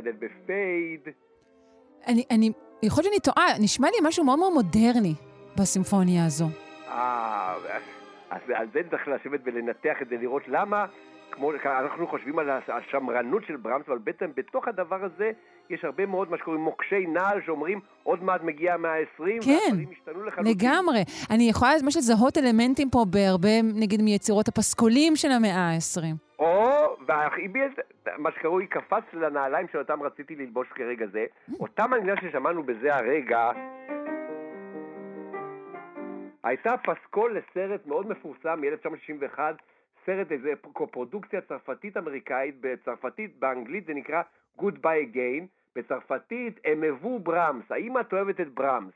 לרדת בפייד. אני, אני, יכול להיות שאני טועה, נשמע לי משהו מאוד מאוד מודרני בסימפוניה הזו. אה, אז על זה צריך לשבת ולנתח את זה, לראות למה, כמו, אנחנו חושבים על השמרנות של ברמס, אבל בעצם בתוך הדבר הזה יש הרבה מאוד מה שקוראים מוקשי נעל, שאומרים עוד מעט מגיע המאה ה-20, כן, והדברים השתנו לחלוטין. לגמרי. אני יכולה ממש לזהות אלמנטים פה בהרבה, נגיד, מיצירות הפסקולים של המאה ה-20. או, והחיבי מה שקרוי קפץ לנעליים של אותם רציתי ללבוש כרגע זה, אותה מנגינה ששמענו בזה הרגע, הייתה פסקול לסרט מאוד מפורסם מ-1961, סרט איזה קופרודוקציה צרפתית-אמריקאית, בצרפתית, באנגלית זה נקרא Goodbye Again, בצרפתית הם הבו ברמס, האם את אוהבת את ברמס?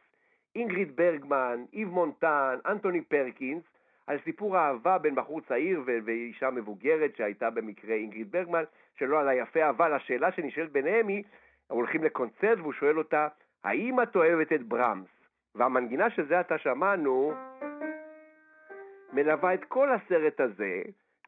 אינגריד ברגמן, איב מונטן, אנטוני פרקינס, על סיפור אהבה בין בחור צעיר ואישה מבוגרת שהייתה במקרה אינגריד ברגמן, שלא על היפה, אבל השאלה שנשאלת ביניהם היא, הולכים לקונצרט והוא שואל אותה, האם את אוהבת את ברמס? והמנגינה שזה עתה שמענו, מלווה את כל הסרט הזה,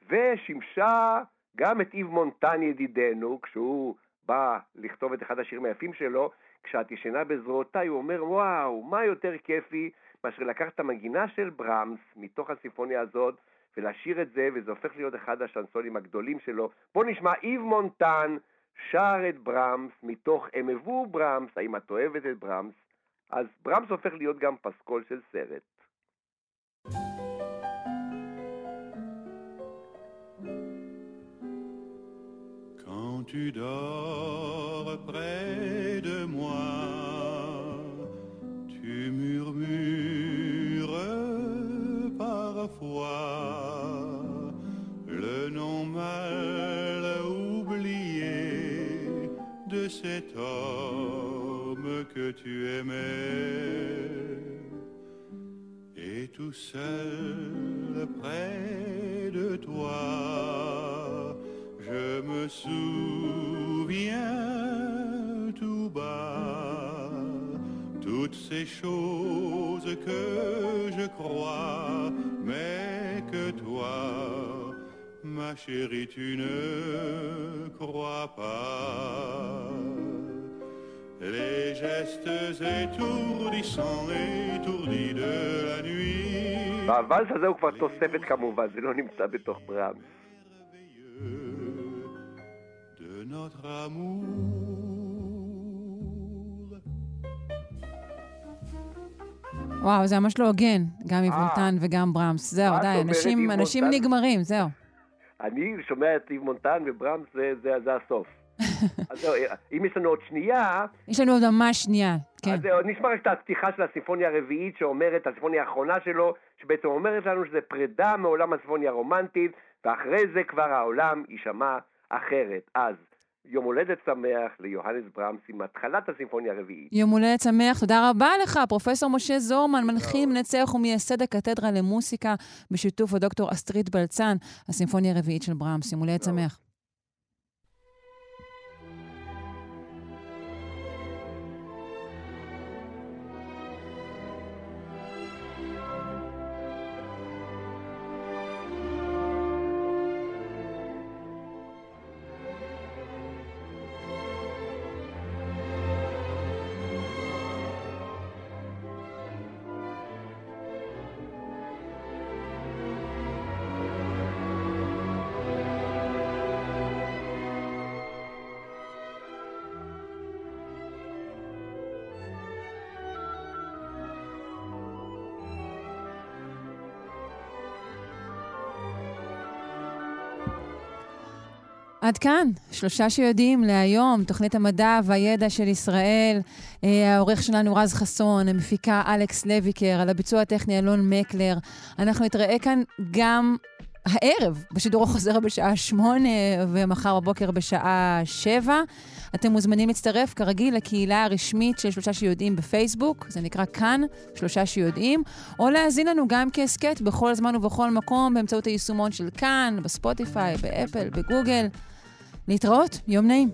ושימשה גם את איב מונטן ידידנו, כשהוא בא לכתוב את אחד השירים היפים שלו, כשאת ישנה בזרועותיי, הוא אומר, וואו, מה יותר כיפי מאשר לקחת את המנגינה של ברמס מתוך הסימפוניה הזאת, ולשיר את זה, וזה הופך להיות אחד השנסונים הגדולים שלו. בואו נשמע איב מונטן שר את ברמס מתוך הם הבו ברמס, האם את אוהבת את ברמס? אז ברמס הופך להיות גם פסקול של סרט. Quand tu dors près de moi, tu murmures parfois le nom mal oublié de cet homme que tu aimais. Et tout seul chérie, tu ne crois pas. Les gestes étourdissants, étourdis de la nuit. והוואלס הזה הוא כבר תוספת כמובן, זה לא נמצא בתוך ברמס. de notre amour. וואו, זה ממש לא הוגן, גם יבונתן וגם ברמס. זהו, די, אנשים- אנשים? נגמרים, זהו. אני שומע את איב מונטן וברמס, זה, זה, זה הסוף. אז זהו, אם יש לנו עוד שנייה, יש לנו עוד ממש שנייה, כן. אז זהו, נשמע רק את הפתיחה של הסימפוניה הרביעית שאומרת, הסימפוניה האחרונה שלו, שבעצם אומרת לנו שזה פרידה מעולם הסימפוניה הרומנטית, ואחרי זה כבר העולם יישמע אחרת. אז יום הולדת שמח ליוהנס ברמס עם התחלת הסימפוניה הרביעית. יום הולדת שמח, תודה רבה לך, פרופסור משה זורמן, מנחים, מנצח ומייסד הקתדרה למוסיקה, בשיתוף הדוקטור אסטרית בלצן, הסימפוניה הרביעית של ברמס. יום הולדת שמח. עד כאן, שלושה שיודעים להיום, תוכנית המדע והידע של ישראל. אה, העורך שלנו רז חסון, המפיקה אלכס לויקר, על הביצוע הטכני אלון מקלר. אנחנו נתראה כאן גם הערב, בשידור החוזר בשעה שמונה, ומחר בבוקר בשעה שבע. אתם מוזמנים להצטרף, כרגיל, לקהילה הרשמית של שלושה שיודעים בפייסבוק, זה נקרא כאן, שלושה שיודעים, או להאזין לנו גם כהסכת בכל זמן ובכל מקום, באמצעות היישומון של כאן, בספוטיפיי, באפל, בגוגל. להתראות, יום נעים.